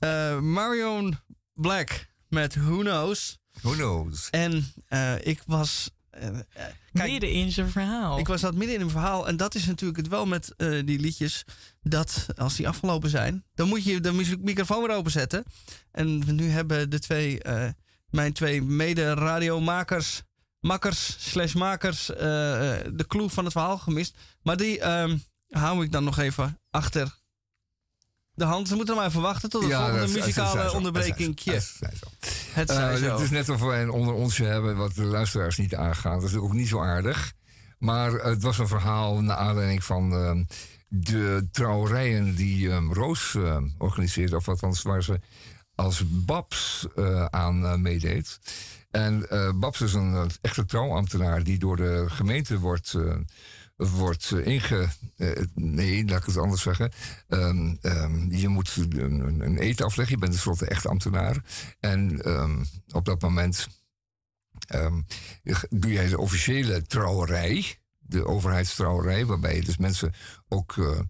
Eh, Marion Black met Who Knows. Who Knows. En eh, ik was... eh, kijk, Midden in zijn verhaal. Ik was dat midden in een verhaal. En dat is natuurlijk het wel met eh, die liedjes. Dat als die afgelopen zijn, dan moet je de microfoon weer openzetten. En nu hebben de twee, eh, mijn twee mede-radiomakers, makkers slash makers, de clue van het verhaal gemist. Maar die ehm, hou ik dan nog even achter de hand. Ze moeten maar even wachten tot het Ja, volgende dat muzikale zo. Het zij zo. Het is net of wij een onder onsje hebben wat de luisteraars niet aangaan. Dat is ook niet zo aardig. Maar het was een verhaal naar aanleiding van ehm, de trouwerijen die ehm, Roos ehm, organiseerde. Of althans waar ze als Babs eh, aan eh, meedeed. En eh, Babs is een echte trouwambtenaar die door de gemeente wordt, wordt eh, inge... eh, nee, laat ik het anders zeggen. Ehm, ehm, je moet een, een- eten afleggen. Je bent een soort echte ambtenaar. En ehm, op dat moment doe jij de officiële trouwerij. De overheidstrouwerij, waarbij je dus mensen ook... eh,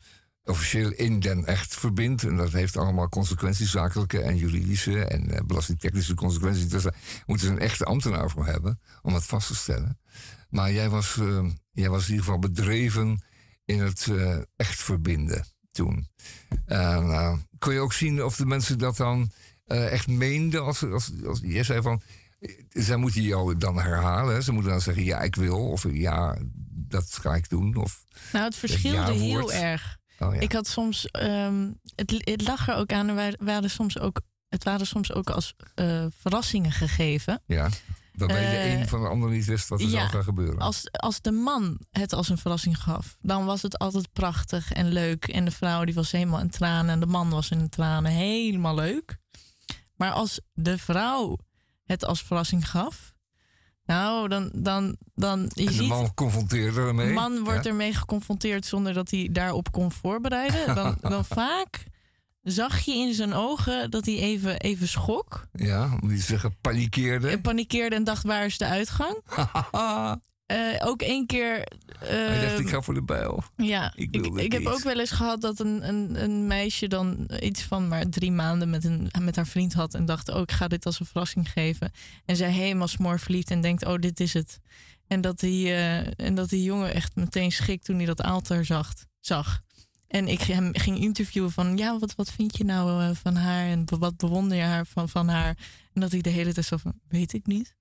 officieel in den echt verbindt. En dat heeft allemaal consequenties, zakelijke en juridische en belastingtechnische consequenties. Dus daar moeten een echte ambtenaar voor hebben om dat vast te stellen. Maar jij was, jij was in ieder geval bedreven in het eh, echt verbinden toen. En eh, kon je ook zien of de mensen dat dan eh, echt meenden? Als, als, als, jij zei van, zij moeten jou dan herhalen. hè? Ze moeten dan zeggen, ja, ik wil. Of ja, dat ga ik doen. Of Nou, het verschilde heel erg. Oh, ja. Ik had soms, ehm, het, het lag er ook aan, er waren soms ook, het waren soms ook als verrassingen gegeven. Ja, waarbij de Eh, een van de ander niet wist wat er zou gaan gebeuren. Als, als de man het als een verrassing gaf, dan was het altijd prachtig en leuk. En de vrouw die was helemaal in tranen en de man was in tranen. Helemaal leuk. Maar als de vrouw het als verrassing gaf, nou, dan, dan, dan je de ziet... man ermee. De man wordt Ja. ermee geconfronteerd zonder dat hij daarop kon voorbereiden. Dan, dan vaak zag je in zijn ogen dat hij even, even schrok. Ja, om niet te zeggen panikeerde. En panikeerde en dacht, waar is de uitgang? Eh, ook één keer... Hij dacht, ik ga voor de bijl. ja, Ik ik, ik heb ook wel eens gehad dat een, een, een meisje dan iets van maar drie maanden met, een, met haar vriend had. En dacht, oh, ik ga dit als een verrassing geven. En zij helemaal smoor verliefd en denkt, oh, dit is het. En dat die, eh, en dat die jongen echt meteen schrikt toen hij dat altaar zag. zag. En ik hem ging interviewen van, ja, wat, wat vind je nou eh, van haar? En wat bewonder je haar van, van haar? En dat hij de hele tijd zo van, weet ik niet.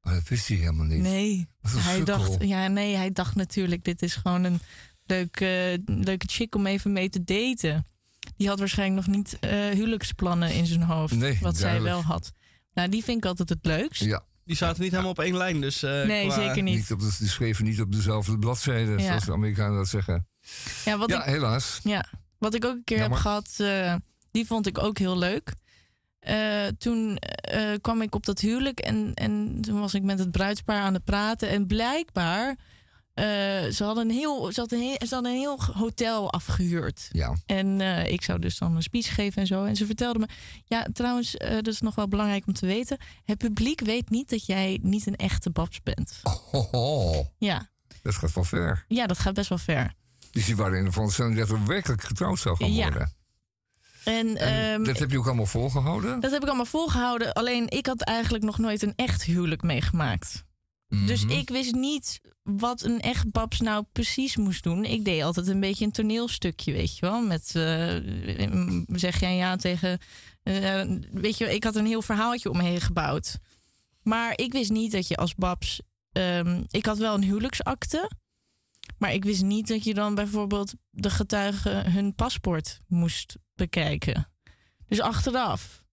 Maar dat wist hij helemaal niet. Nee, hij sukkel. dacht, ja, nee, hij dacht natuurlijk, dit is gewoon een leuke, leuke chick om even mee te daten. Die had waarschijnlijk nog niet eh, huwelijksplannen in zijn hoofd, Nee, wat zij wel had. Nou, die vind ik altijd het leukst. Ja. Die zaten niet helemaal op één lijn, dus... eh, Nee, zeker niet. op de, die schreven niet op dezelfde bladzijde, Ja. zoals de Amerikanen dat zeggen. Ja, wat ja, ik, helaas. Ja, wat ik ook een keer Jammer. heb gehad, eh, die vond ik ook heel leuk. Eh, toen eh, kwam ik op dat huwelijk en, en toen was ik met het bruidspaar aan het praten. En blijkbaar, ze, hadden een heel, ze, hadden een heel, ze hadden een heel hotel afgehuurd. Ja. En ik zou dus dan een speech geven en zo. En ze vertelde me, ja, trouwens, dat is nog wel belangrijk om te weten. Het publiek weet niet dat jij niet een echte babs bent. Ho. Ja, Dat gaat wel ver. ja dat gaat best wel ver. Dus die waren in de veronderstelling dat er werkelijk getrouwd zou gaan Ja. worden. En, En ehm, dat heb je ook allemaal volgehouden? Dat heb ik allemaal volgehouden. Alleen ik had eigenlijk nog nooit een echt huwelijk meegemaakt. Dus Mhm. ik wist niet wat een echt babs nou precies moest doen. Ik deed altijd een beetje een toneelstukje, weet je wel. Met eh, zeg jij ja tegen. eh, weet je, ik had een heel verhaaltje om me heen gebouwd. Maar ik wist niet dat je als babs. ehm, ik had wel een huwelijksakte. Maar ik wist niet dat je dan bijvoorbeeld de getuigen hun paspoort moest bekijken. Dus achteraf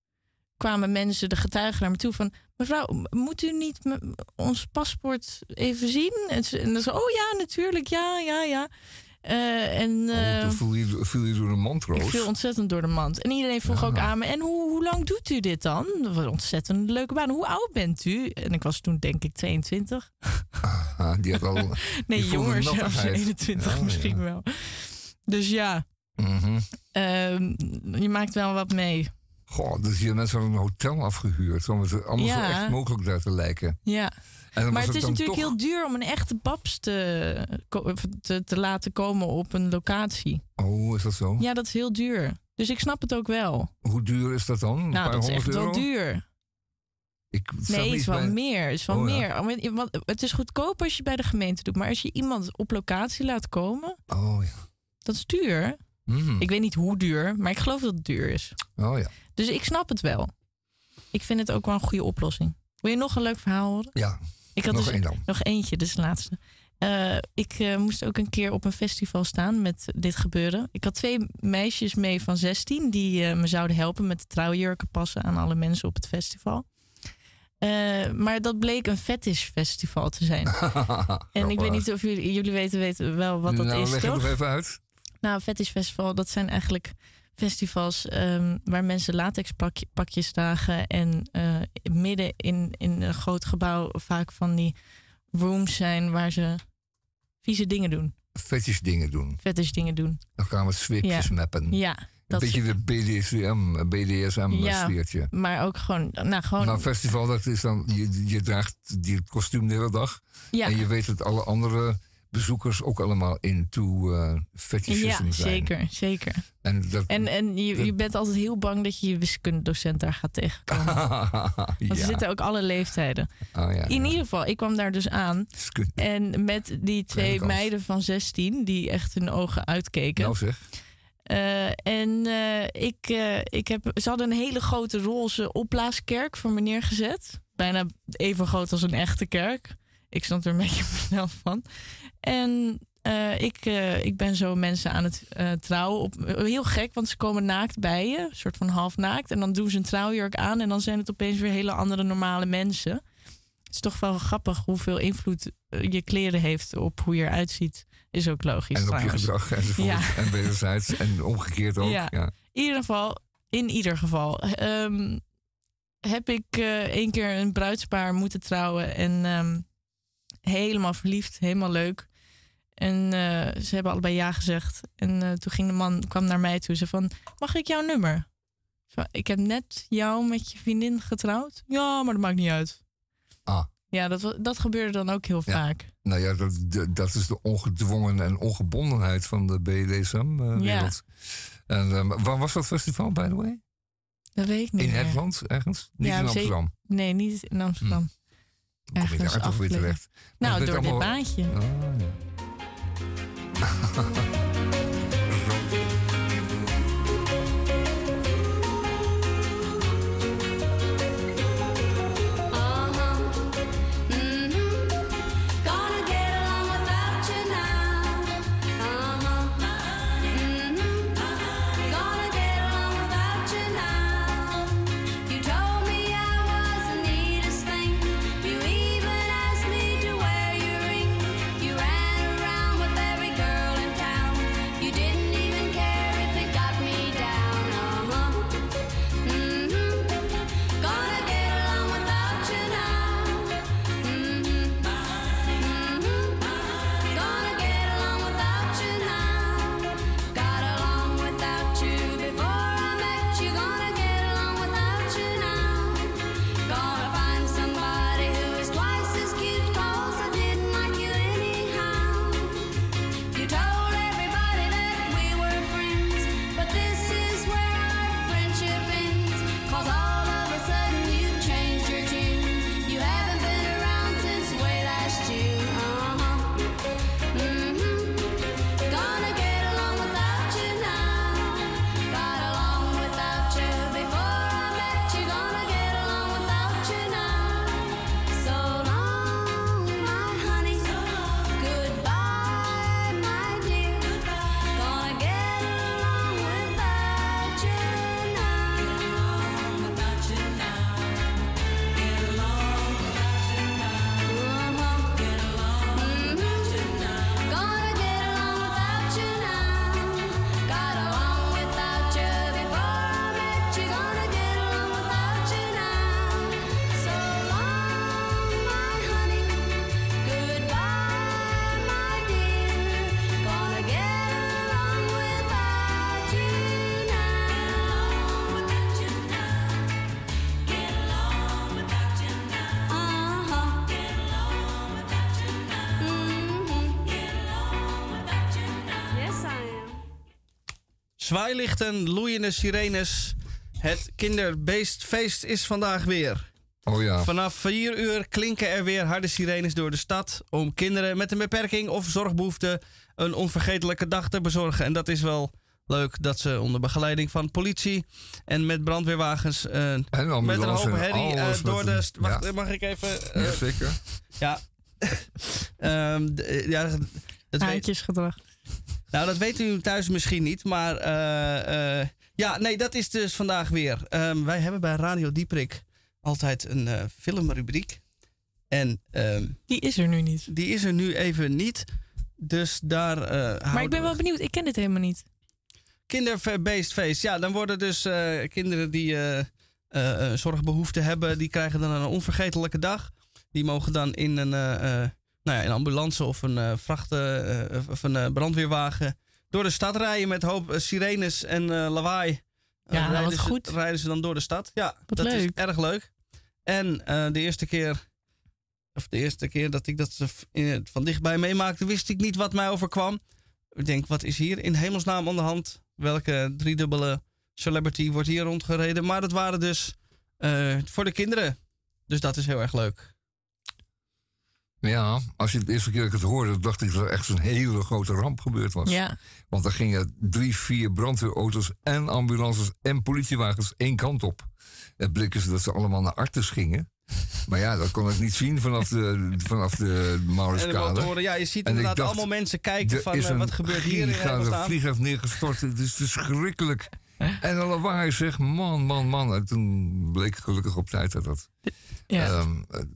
kwamen mensen, de getuigen, naar me toe van... mevrouw, moet u niet ons paspoort even zien? En, ze, en zo, oh ja, natuurlijk, ja, ja, ja. Eh, en eh, Toen viel je, viel je door de mand, ik Roos. viel ontzettend door de mand. En iedereen vroeg Ja. ook aan me, en hoe, hoe lang doet u dit dan? Dat was een ontzettend leuke baan. Hoe oud bent u? En ik was toen denk ik 22. Ah, die had al... Nee, jonger zelfs, nattigheid. 21 Ja, misschien ja. wel. Dus ja, Mhm. ehm, je maakt wel wat mee. Goh, dus hier mensen hadden een hotel afgehuurd... om het allemaal Ja. zo echt mogelijk daar te lijken. Ja. Maar het is natuurlijk toch- heel duur om een echte babs te, te, te laten komen op een locatie. Oh, is dat zo? Ja, dat is heel duur. Dus ik snap het ook wel. Hoe duur is dat dan? Een nou, paar dat is echt euro? wel duur. Ik, Nee, het is wel bij- meer. Is wel Oh, ja. meer. Want Het is goedkoop als je bij de gemeente doet. Maar als je iemand op locatie laat komen, Oh ja. dat is duur. Mhm. Ik weet niet hoe duur, maar ik geloof dat het duur is. Oh ja. Dus ik snap het wel. Ik vind het ook wel een goede oplossing. Wil je nog een leuk verhaal horen? Ja. Ik had Nog dus één dan. Nog eentje, dus de laatste. Eh, ik eh, moest ook een keer op een festival staan met dit gebeuren. Ik had twee meisjes mee van 16 die eh, me zouden helpen met de trouwjurken passen aan alle mensen op het festival. Maar dat bleek een fetishfestival te zijn. en ik weet niet of jullie, jullie weten, weten wel wat dat nou, is, leg het toch? nog even uit. Nou, een fetishfestival, dat zijn eigenlijk festivals ehm, waar mensen latexpakjes dragen en eh, midden in, in een groot gebouw vaak van die rooms zijn waar ze vieze dingen doen. Fetish dingen doen. Fetish dingen doen. Dan gaan we zweepjes Ja. mappen. Ja, Een beetje de BDSM, BDSM ja, sfeertje. maar ook gewoon, nou gewoon, Nou, festival, dat is dan, je, je draagt die kostuum de hele dag. Ja. En je weet dat alle andere bezoekers ook allemaal into eh fetishism ja, zijn. zeker, zeker. En dat, En, en je, je bent altijd heel bang dat je je wiskundedocent daar gaat tegenkomen. Want er Ja. zitten ook alle leeftijden. Oh, ja, In ieder geval, ik kwam daar dus aan. En met die twee meiden van 16 die echt hun ogen uitkeken. Nou zeg. Eh, en eh, ik, eh, ik heb, ze hadden een hele grote roze opblaaskerk voor me neergezet. Bijna even groot als een echte kerk. Ik stond er een beetje snel van. En eh, ik, eh, ik ben zo mensen aan het eh, trouwen. Op, heel gek, want ze komen naakt bij je. Een soort van half naakt. En dan doen ze een trouwjurk aan. En dan zijn het opeens weer hele andere normale mensen. Het is toch wel grappig hoeveel invloed je kleren heeft op hoe je eruit ziet. Is ook logisch. En op je gedrag enzovoort. Ja. En wederzijds. En omgekeerd ook. Ja. Ja. In ieder geval, in ieder geval ehm, heb ik één keer een bruidspaar moeten trouwen en ehm, helemaal verliefd, helemaal leuk. En eh, ze hebben allebei ja gezegd. En eh, toen ging de man kwam naar mij toe. Ze van, mag ik jouw nummer? Zo, ik heb net jou met je vriendin getrouwd. Ja, maar dat maakt niet uit. Ah. Ja, dat, dat gebeurde dan ook heel vaak. Nou ja, dat, dat is de ongedwongen en ongebondenheid van de BDSM-wereld. En eh, waar was dat festival, by the way? Dat weet ik niet In meer. het land, ergens? Niet Ja, in Amsterdam. Hm. Nee, niet in Amsterdam. Dan kom je daar toch weer terecht. Nou, het door dit baantje. Oh, ja. Ja. Zwaailichten, loeiende sirenes. Het kinderbeestfeest is vandaag weer. Oh ja. Vanaf 4 uur klinken er weer harde sirenes door de stad om kinderen met een beperking of zorgbehoefte een onvergetelijke dag te bezorgen. En dat is wel leuk dat ze onder begeleiding van politie en met brandweerwagens eh, met een hoop en herrie eh, alles door de... st- Wacht, ja. mag ik even... eh, Ja, zeker. Ja. Ehm, d- eh, ja, dat weet, Haantjesgedrag. Nou, dat weten u thuis misschien niet, maar eh, eh, ja, nee, dat is dus vandaag weer. Ehm, wij hebben bij Radio Dieprik altijd een eh, filmrubriek. En ehm, die is er nu niet. Die is er nu even niet. Dus daar. Maar ik ben we- wel benieuwd. Ik ken dit helemaal niet. kinderbeestfeest. Ja, dan worden dus kinderen die eh, eh, eh, zorgbehoeften hebben, die krijgen dan een onvergetelijke dag. Die mogen dan in een, nou ja, een ambulance of een eh, vracht eh, of een eh, brandweerwagen door de stad rijden met hoop sirenes en lawaai. Ja, wat ze- goed. Rijden ze dan door de stad. Ja, Wat dat leuk. is erg leuk. En de eerste keer, of de eerste keer dat ik dat van dichtbij meemaakte, wist ik niet wat mij overkwam. Ik denk, wat is hier in hemelsnaam aan de hand? Welke driedubbele celebrity wordt hier rondgereden? Maar dat waren dus voor de kinderen. Dus dat is heel erg leuk. Ja, als je het de eerste keer dat ik het hoorde, dacht ik dat er echt zo'n hele grote ramp gebeurd was. Ja. Want er gingen drie, vier brandweerauto's en ambulances en politiewagens één kant op. Het bleek dus dat ze allemaal naar Artes gingen. Maar ja, dat kon ik niet zien vanaf de, vanaf de En de Mauruskade. motoren, ja, je ziet En inderdaad dacht, allemaal mensen kijken er van is eh, een wat gebeurt hier in giga- De hemelsnaam. vlieg heeft neergestort. Het is verschrikkelijk. En dan lawaai zeg, man, man, man. En toen bleek gelukkig op tijd dat dat Ja. ehm,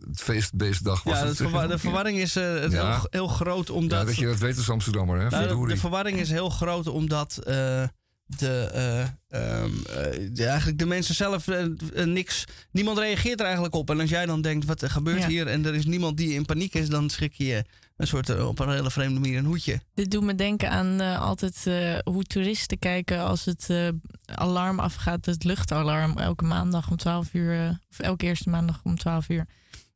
het feestbeestdag was. Ja, het, de, verwa- de verwarring is eh, het Ja. heel, heel groot omdat... Ja, dat je dat weet als Amsterdammer, hè? Nou, de, de verwarring is heel groot omdat eh, de, eh, ehm, eh, de- eigenlijk de mensen zelf niks. Niemand reageert er eigenlijk op. En als jij dan denkt, wat er gebeurt Ja. hier? En er is niemand die in paniek is, dan schrik je je een soort eh, op een hele vreemde manier een hoedje. Dit doet me denken aan eh, altijd eh, hoe toeristen kijken als het eh, alarm afgaat, het luchtalarm, elke maandag om 12 uur, of elke eerste maandag om 12 uur.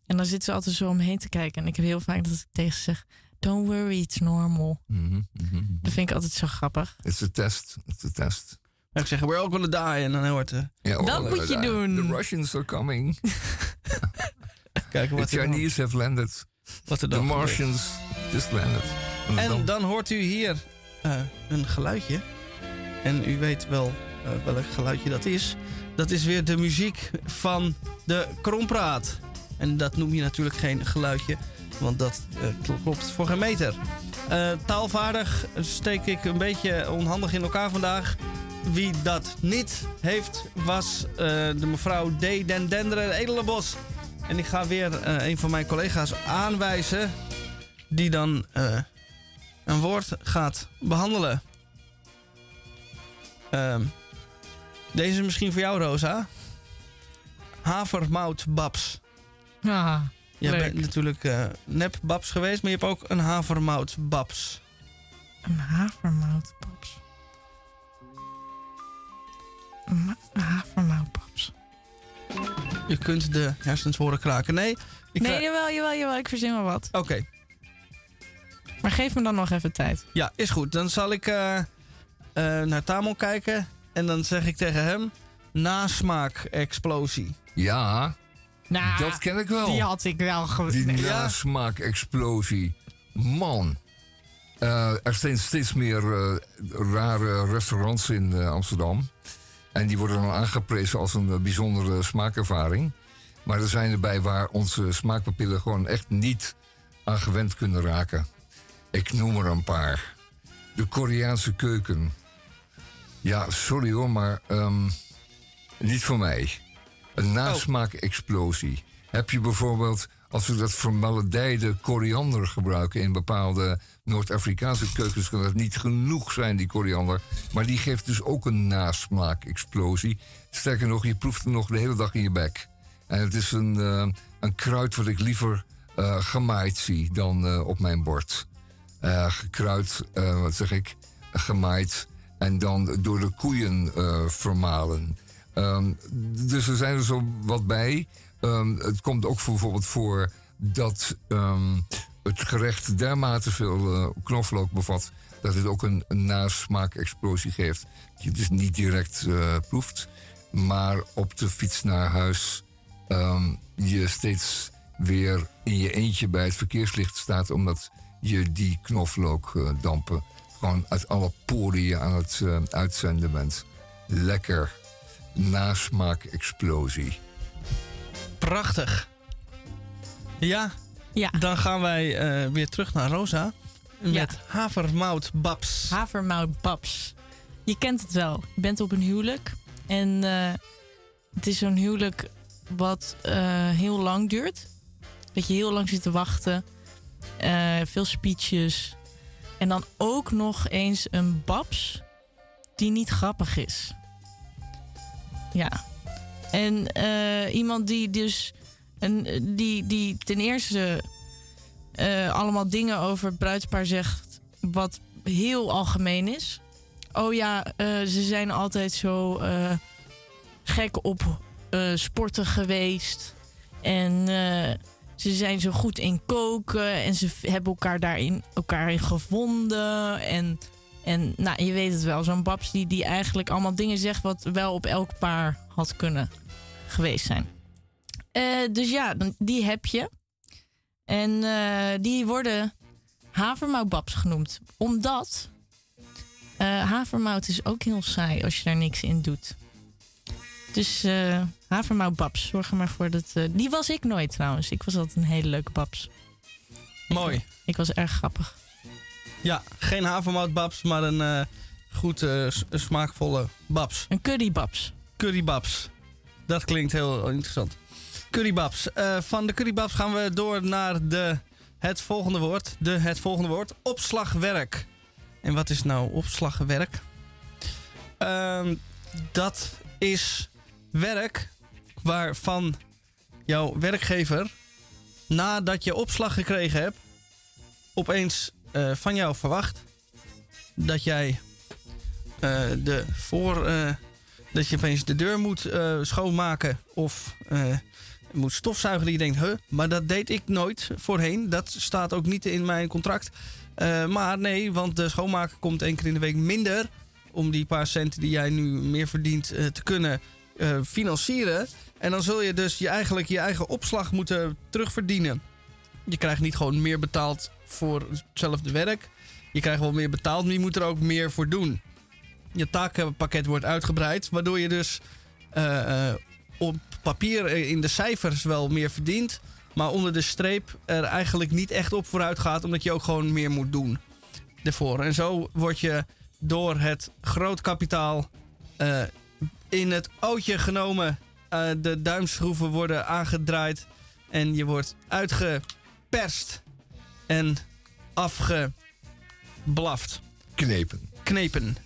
En dan zitten ze altijd zo omheen te kijken. En ik heb heel vaak dat ik tegen ze zeg: Don't worry, it's normal. Mhm, mhm. Dat vind ik altijd zo grappig. Het is een test. Het is een test. En ik zeg, we're all gonna die. En dan hoort Ja, Dat moet je doen. The Russians are coming. kijken wat The Chinese have landed. Wat er dan. Martians just landed. En dan hoort u hier eh, een geluidje. En u weet wel eh, welk geluidje dat is. Dat is weer de muziek van de Krompraat. En dat noem je natuurlijk geen geluidje, want dat eh, kl- klopt voor geen meter. Eh, taalvaardig steek ik een beetje onhandig in elkaar vandaag. Wie dat niet heeft, was eh, de mevrouw D. Den Denderen Edelenbos. En ik ga weer eh, een van mijn collega's aanwijzen, die dan eh, een woord gaat behandelen. Ehm, deze is misschien voor jou, Rosa. Havermoutbabs. Ah, Je bent natuurlijk eh nep babs geweest, maar je hebt ook een havermoutbabs. Een havermoutpaps. Een havermoutpaps. Je kunt de hersens horen kraken. Nee, ik Nee, jawel, jawel, jawel. Ik verzin wel wat. Oké, Maar geef me dan nog even tijd. ja, is goed. Dan zal ik eh, eh, naar Tamon kijken en dan zeg ik tegen hem... Nasmaak-explosie. Ja, Nou, dat ken ik wel. die had ik wel goed. Die Nee. nasmaak-explosie. Man. Eh, er zijn steeds meer eh, rare restaurants in eh, Amsterdam. En die worden dan aangeprezen als een eh, bijzondere smaakervaring. Maar er zijn erbij waar onze smaakpapillen gewoon echt niet aan gewend kunnen raken. Ik noem er een paar. De Koreaanse keuken. Ja, sorry hoor, maar ehm, niet voor mij. Een nasmaakexplosie. Heb je bijvoorbeeld, als we dat vermaledijde koriander gebruiken in bepaalde Noord-Afrikaanse keukens, kan dat niet genoeg zijn, die koriander. Maar die geeft dus ook een nasmaakexplosie. Sterker nog, je proeft hem nog de hele dag in je bek. En het is een, eh, een kruid wat ik liever eh, gemaaid zie dan eh, op mijn bord. Gekruid, wat zeg ik, gemaaid en dan door de koeien vermalen. Ehm, dus er zijn er zo wat bij. Ehm, het komt ook voor, bijvoorbeeld voor dat ehm, het gerecht dermate veel eh, knoflook bevat... dat het ook een, een nasmaakexplosie geeft. Dat je dus niet direct eh, proeft, maar op de fiets naar huis... ehm, je steeds weer in je eentje bij het verkeerslicht staat... omdat je die knoflookdampen gewoon uit alle poriën aan het eh, uitzenden bent. Lekker. Nasmaak-explosie. Prachtig. Ja, Ja. dan gaan wij eh, weer terug naar Rosa. Met havermoutbabs. Havermoutpaps. Je kent het wel. Je bent op een huwelijk. En eh, het is zo'n huwelijk wat eh, heel lang duurt. Dat je heel lang zit te wachten. Veel speeches. En dan ook nog eens een babs die niet grappig is. Ja. En iemand die dus een, die, die ten eerste eh, allemaal dingen over het bruidspaar zegt wat heel algemeen is. Oh ja, eh, ze zijn altijd zo eh, gek op eh, sporten geweest. En eh, ze zijn zo goed in koken. En ze hebben elkaar daarin elkaar in gevonden. En, en nou, je weet het wel, zo'n Babs die, die eigenlijk allemaal dingen zegt... wat wel op elk paar had kunnen geweest zijn. Eh, dus ja, die heb je. En eh, die worden havermoutbabs genoemd. Omdat eh, havermout is ook heel saai als je daar niks in doet. Dus eh havermoutbabs, zorg er maar voor dat... die was ik nooit trouwens. Ik was altijd een hele leuke babs. Mooi. Ik was erg grappig. Ja, geen havermoutbabs, maar een goed smaakvolle babs. Een currybabs. Currybabs. Dat klinkt heel interessant. Currybabs. Eh, van de currybabs gaan we door naar de, het volgende woord. De, het volgende woord. Opslagwerk. En wat is nou opslagwerk? Ehm, dat is werk waarvan jouw werkgever, nadat je opslag gekregen hebt, opeens eh, van jou verwacht dat jij eh, de voor. dat je opeens de deur moet schoonmaken of eh, moet stofzuigen. Die je denkt, huh, maar dat deed ik nooit voorheen. Dat staat ook niet in mijn contract. Eh, maar nee, want de schoonmaker komt één keer in de week minder. Om die paar centen die jij nu meer verdient eh, te kunnen eh, financieren. En dan zul je dus je eigenlijk je eigen opslag moeten terugverdienen. Je krijgt niet gewoon meer betaald voor hetzelfde werk. Je krijgt wel meer betaald, maar je moet er ook meer voor doen. Je takenpakket wordt uitgebreid, waardoor je dus op papier eh, in de cijfers wel meer verdient. Maar onder de streep er eigenlijk niet echt op vooruit gaat, omdat je ook gewoon meer moet doen ervoor. En zo word je door het groot kapitaal eh, in het ootje genomen. Eh, de duimschroeven worden aangedraaid en je wordt uitgeperst en afgeblaft. Knepen. Knepen.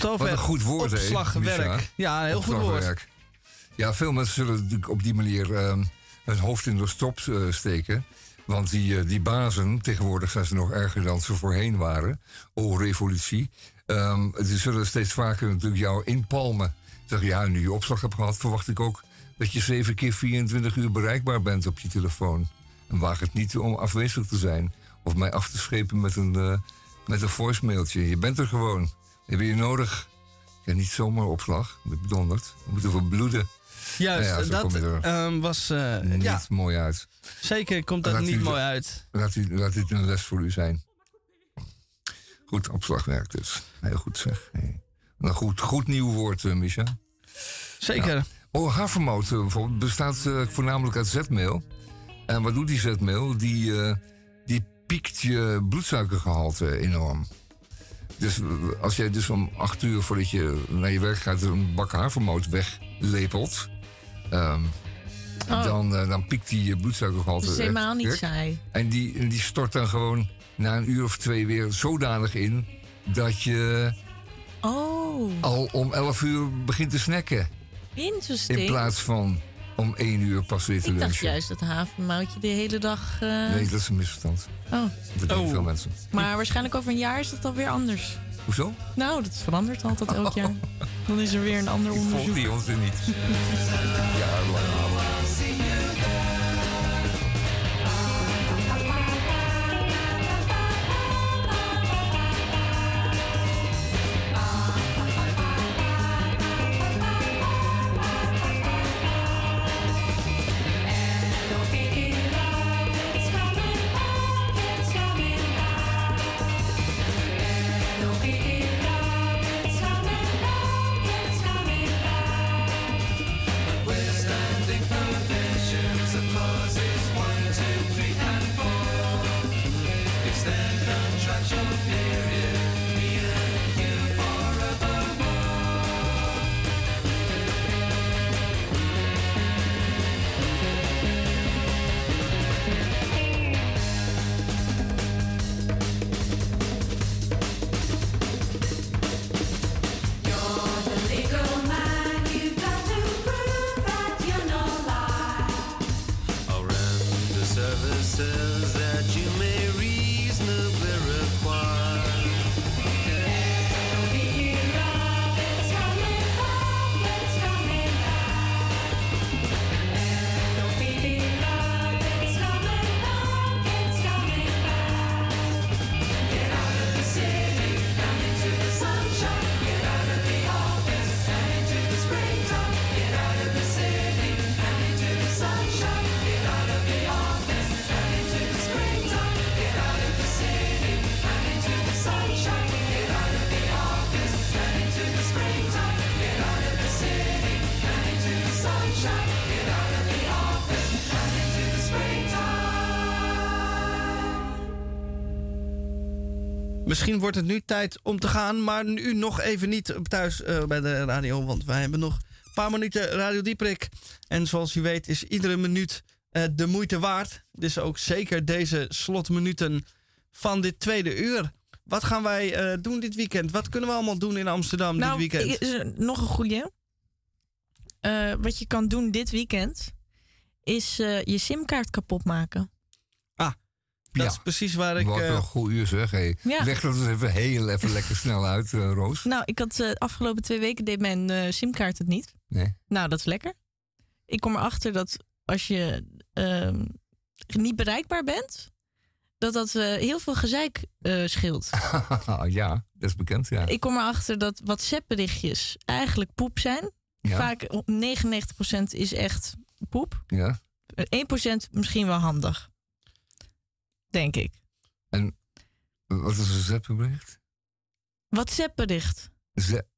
Zover Wat een goed woord, hè, opslagwerk. Misha? Ja, een heel goed woord. Ja, veel mensen zullen op die manier ehm, het hoofd in de stop eh, steken. Want die, eh, die bazen, tegenwoordig zijn ze nog erger dan ze voorheen waren. Oh, revolutie. Ehm die zullen steeds vaker natuurlijk jou inpalmen. Zeggen, ja, nu je opslag hebt gehad, verwacht ik ook dat je 7 keer 24 uur bereikbaar bent op je telefoon. En waag het niet om afwezig te zijn. Of mij af te schepen met een, eh met een voicemailtje. Je bent er gewoon. Heb je nodig. Ja, niet zomaar opslag, met bedonderd. We moeten voor bloeden. Juist, Nou ja, dat ehm, was... eh, niet ja, mooi uit. zeker komt dat Laat niet u- mooi uit. Laat, u, laat dit een les voor u zijn. Goed, opslagwerk dus. Heel goed zeg. Hey. Een goed, goed nieuw woord, eh, Misha. Zeker. Ja. Oh, havermout eh, bijvoorbeeld bestaat voornamelijk uit zetmeel. En wat doet die zetmeel? Die, die piekt je bloedsuikergehalte enorm. Dus als jij dus om acht uur voordat je naar je werk gaat... een bak havermout weglepelt... ehm, Oh. dan, eh, dan piekt die je bloedsuikergehalte Dat is helemaal niet saai. En die, en die stort dan gewoon na een uur of twee weer zodanig in... dat je Oh, al om 11 uur begint te snacken. interesting. In plaats van om 1 uur pas weer te Ik dacht lunchen. juist dat havermoutje de hele dag... eh, Nee, dat is een misverstand. Oh. Dat doen veel mensen. Maar waarschijnlijk over een jaar is dat alweer anders. Hoezo? Nou, dat verandert altijd elk jaar. Dan is er weer een ander Ik volg onderzoek. die onzin niet. Jarenlang al. Misschien wordt het nu tijd om te gaan, maar nu nog even niet thuis eh, bij de radio, want wij hebben nog een paar minuten Radio Dieprik. En zoals u weet is iedere minuut eh, de moeite waard. Dus ook zeker deze slotminuten van dit tweede uur. Wat gaan wij eh, doen dit weekend? Wat kunnen we allemaal doen in Amsterdam nou, dit weekend? is er nog een goeie. Eh, wat je kan doen dit weekend is je simkaart kapot maken. Dat is precies waar ik... Wat eh, een goed uur zeg. Hey. Ja. Leg dat eens even heel even lekker snel uit, eh, Roos. Nou, ik had eh, de afgelopen twee weken deed mijn eh, simkaart het niet. Nee. Nou, dat is lekker. Ik kom erachter dat als je ehm, niet bereikbaar bent, dat dat eh, heel veel gezeik eh, scheelt. ja, dat is bekend, ja. Ik kom erachter dat WhatsApp-berichtjes eigenlijk poep zijn. Ja. Vaak op 99% is echt poep. ja. Eh, 1% misschien wel handig. Denk ik. En wat is een zepbericht? WhatsApp-bericht.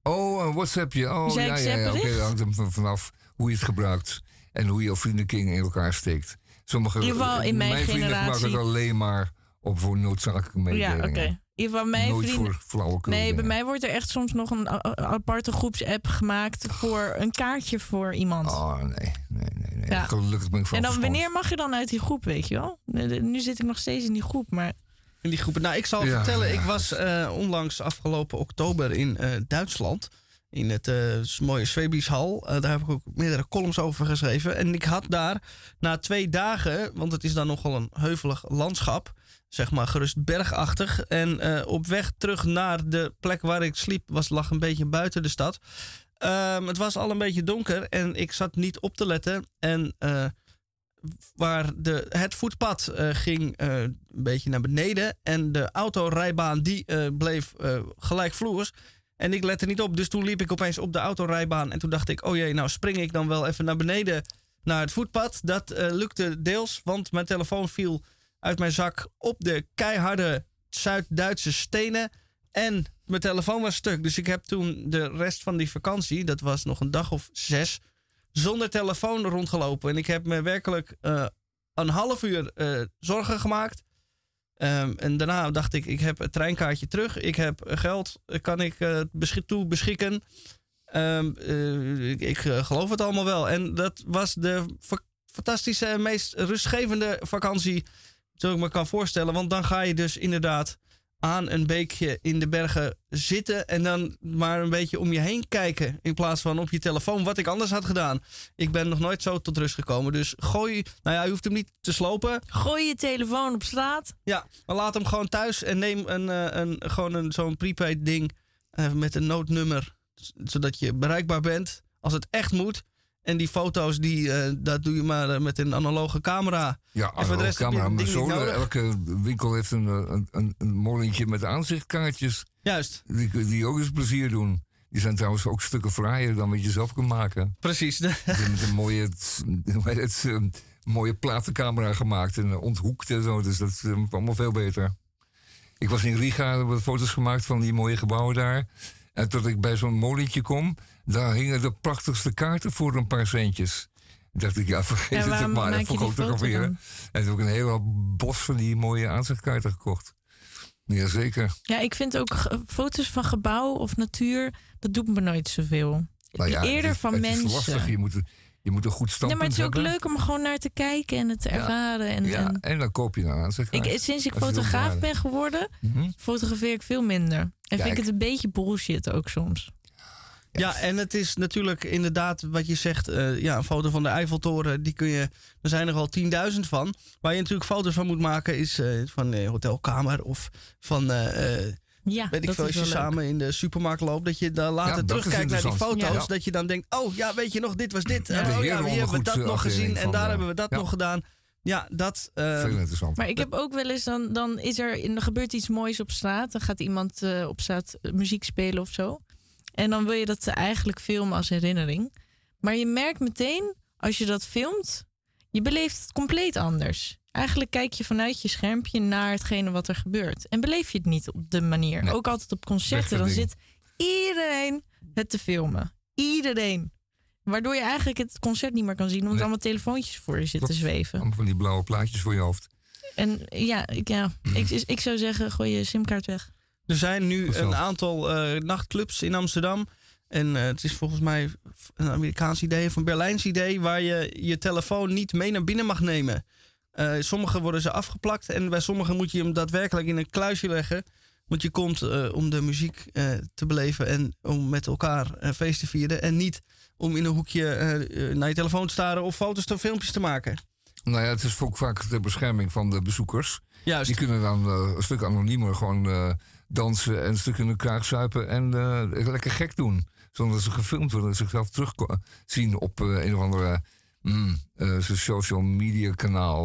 Oh, een WhatsAppje. Oh, ja, ja, ja. Oké, zepbericht? dat hangt er van- vanaf hoe je het gebruikt. En hoe je vriendenkring in elkaar steekt. Sommige, In ieder geval in mijn vrienden generatie- gebruiken het alleen maar op voor noodzakelijke Ja, mededelingen. oké. In ieder geval mijn Nooit vrienden... voor flauwekul Nee, bij mij wordt er echt soms nog een aparte groepsapp gemaakt voor een kaartje voor iemand. Oh, nee, nee, nee. nee. Ja. Gelukkig ben ik van en dan verstand. wanneer mag je dan uit die groep, weet je wel? Nu zit ik nog steeds in die groep, maar... In die groepen. Nou, ik zal Ja, vertellen. ja, ik was eh, onlangs afgelopen oktober in eh, Duitsland. In het eh, mooie Zwebieshal. Eh, daar heb ik ook meerdere columns over geschreven. En ik had daar na twee dagen, want het is dan nogal een heuvelig landschap. Zeg maar gerust bergachtig. En eh, op weg terug naar de plek waar ik sliep, was, lag een beetje buiten de stad. Ehm, het was al een beetje donker en ik zat niet op te letten. En eh, waar de, het voetpad eh, ging een beetje naar beneden. En de autorijbaan die bleef gelijkvloers. En ik lette niet op. Dus toen liep ik opeens op de autorijbaan. En toen dacht ik, oh jee, nou spring ik dan wel even naar beneden naar het voetpad. Dat lukte deels, want mijn telefoon viel uit mijn zak op de keiharde Zuid-Duitse stenen. En mijn telefoon was stuk. Dus ik heb toen de rest van die vakantie, dat was nog een dag of zes, zonder telefoon rondgelopen. En ik heb me werkelijk eh, een half uur eh, zorgen gemaakt. Ehm, en daarna dacht ik, ik heb het treinkaartje terug. Ik heb geld, eh, kan ik beschik toe beschikken. Ehm, eh, ik ik geloof het allemaal wel. En dat was de fantastische, meest rustgevende vakantie... die ik me kan voorstellen. Want dan ga je dus inderdaad aan een beekje in de bergen zitten... en dan maar een beetje om je heen kijken... in plaats van op je telefoon, wat ik anders had gedaan. Ik ben nog nooit zo tot rust gekomen. Dus gooi... Nou ja, je hoeft hem niet te slopen. Gooi je telefoon op straat. Ja, maar laat hem gewoon thuis en neem een, eh, een, gewoon een, zo'n prepaid ding eh, met een noodnummer. Zodat je bereikbaar bent als het echt moet. En die foto's, die, eh, dat doe je maar eh, met een analoge camera. Ja, je camera, niet zo, elke winkel heeft een, eh, een, een, een molentje met aanzichtkaartjes. Juist. Die, die ook eens plezier doen. Die zijn trouwens ook stukken fraaier dan wat je zelf kan maken. Precies. Met een mooie, het, mooie platencamera gemaakt en onthoekt en zo. Dus dat is allemaal veel beter. Ik was in Riga, hebben we foto's gemaakt van die mooie gebouwen daar. En tot ik bij zo'n molentje kom, daar hingen de prachtigste kaarten voor een paar centjes. dacht ik, ja, vergeet het ook maar. Even fotograferen. En toen heb ik een hele bos van die mooie aanzichtkaarten gekocht. Jazeker. Ja, ik vind ook foto's van gebouw of natuur, dat doet me nooit zoveel. Nou ja, Eerder het is- van het mensen. is lastig. Je moet, je moet een goed standpunt maar het is ook hebben. leuk om er gewoon naar te kijken en het te Ja. ervaren. En, ja, en en dan koop je een aanzichtkaart. ik, sinds ik fotograaf ben geworden, Mhm. fotografeer ik veel minder. En vind ik het een beetje bullshit ook soms. Ja, en het is natuurlijk inderdaad wat je zegt. eh, ja, een foto van de Eiffeltoren, die kun je. Er zijn er al 10.000 van. Waar je natuurlijk foto's van moet maken, is eh, van eh, hotelkamer of van. eh, eh, Ja, weet ik veel, als je leuk. samen in de supermarkt loopt, dat je dan later Ja, terugkijkt naar die foto's. Ja. Dat je dan denkt, oh ja, weet je nog, dit was dit. Ja, oh ja, hier hebben we dat nog gezien en daar hebben we dat ja. nog gedaan. Ja, dat. eh, Veel interessant. Maar ik heb ook wel eens, dan, dan is er, er gebeurt iets moois op straat. Dan gaat iemand eh, op straat muziek spelen of zo. En dan wil je dat eigenlijk filmen als herinnering. Maar je merkt meteen, als je dat filmt, je beleeft het compleet anders. Eigenlijk kijk je vanuit je schermpje naar hetgene wat er gebeurt. En beleef je het niet op de manier. Nee. Ook altijd op concerten, dan zit iedereen het te filmen. Iedereen. Waardoor je eigenlijk het concert niet meer kan zien, omdat Nee. allemaal telefoontjes voor je zitten Klopt. zweven. Allemaal van die blauwe plaatjes voor je hoofd. En ja, ik, ja ik, ik zou zeggen, gooi je simkaart weg. Er zijn nu een aantal eh, nachtclubs in Amsterdam. En eh, het is volgens mij een Amerikaans idee of een Berlijns idee... waar je je telefoon niet mee naar binnen mag nemen. Eh, sommige worden ze afgeplakt en bij sommige moet je hem daadwerkelijk in een kluisje leggen. Want je komt om de muziek te beleven en om met elkaar een feest te vieren. En niet om in een hoekje naar je telefoon te staren of foto's of filmpjes te maken. Nou ja, het is ook vaak de bescherming van de bezoekers. Juist. Die kunnen dan een stuk anoniemer gewoon dansen en een stuk in elkaar zuipen en eh, lekker gek doen. Zonder dat ze gefilmd worden en zichzelf terugzien op eh, een of andere mm, eh, social media kanaal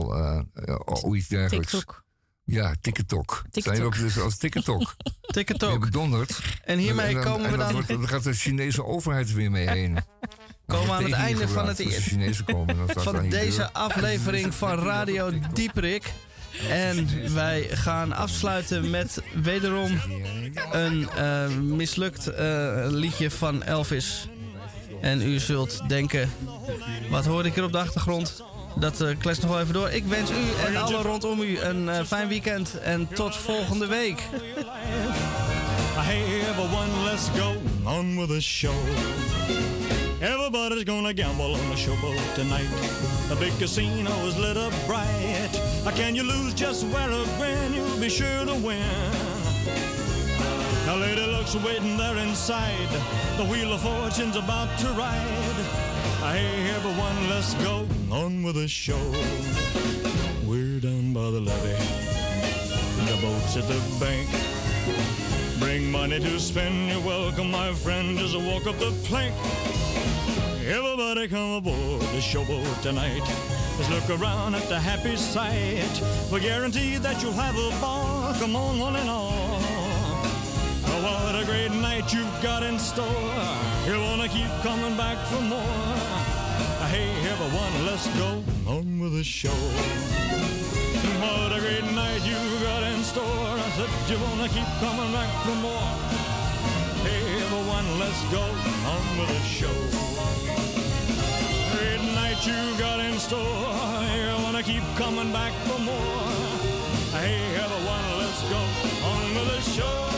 of iets dergelijks. TikTok. Ja, TikTok. TikTok. Zijn ook dus als TikTok. TikTok. Je bedonderd. En hiermee dan- komen we dan- wordt- Dan gaat de Chinese overheid weer mee heen. Komen we aan het einde van het Als de Chinezen komen, dan staat het aan van deze aflevering van Radio Dieperik. En wij gaan afsluiten met wederom een eh, mislukt eh, liedje van Elvis. En u zult denken, wat hoorde ik hier op de achtergrond? Dat uh, klets nog wel even door. Ik wens u en alle rondom u een fijn weekend. En tot volgende week. Everybody's gonna gamble on the showboat tonight. The big casino is lit up bright. Can you lose just wear a grin? You'll be sure to win. Now, lady luck's waiting there inside. The wheel of fortune's about to ride. Hey, everyone, let's go on with the show. We're down by the levee. The boat's at the bank. Bring money to spend. You're welcome, my friend. Just a walk up the plank. Everybody come aboard the showboat tonight. Let's look around at the happy sight. We guarantee that you'll have a ball. Come on, one and all. Oh, what a great night you've got in store. You wanna keep coming back for more. Hey, everyone, let's go on with the show. What a great night you got in store. I said you wanna keep coming back for more. Hey, everyone, let's go on with the show. Great night you got in store. You wanna keep coming back for more. Hey, everyone, let's go on with the show.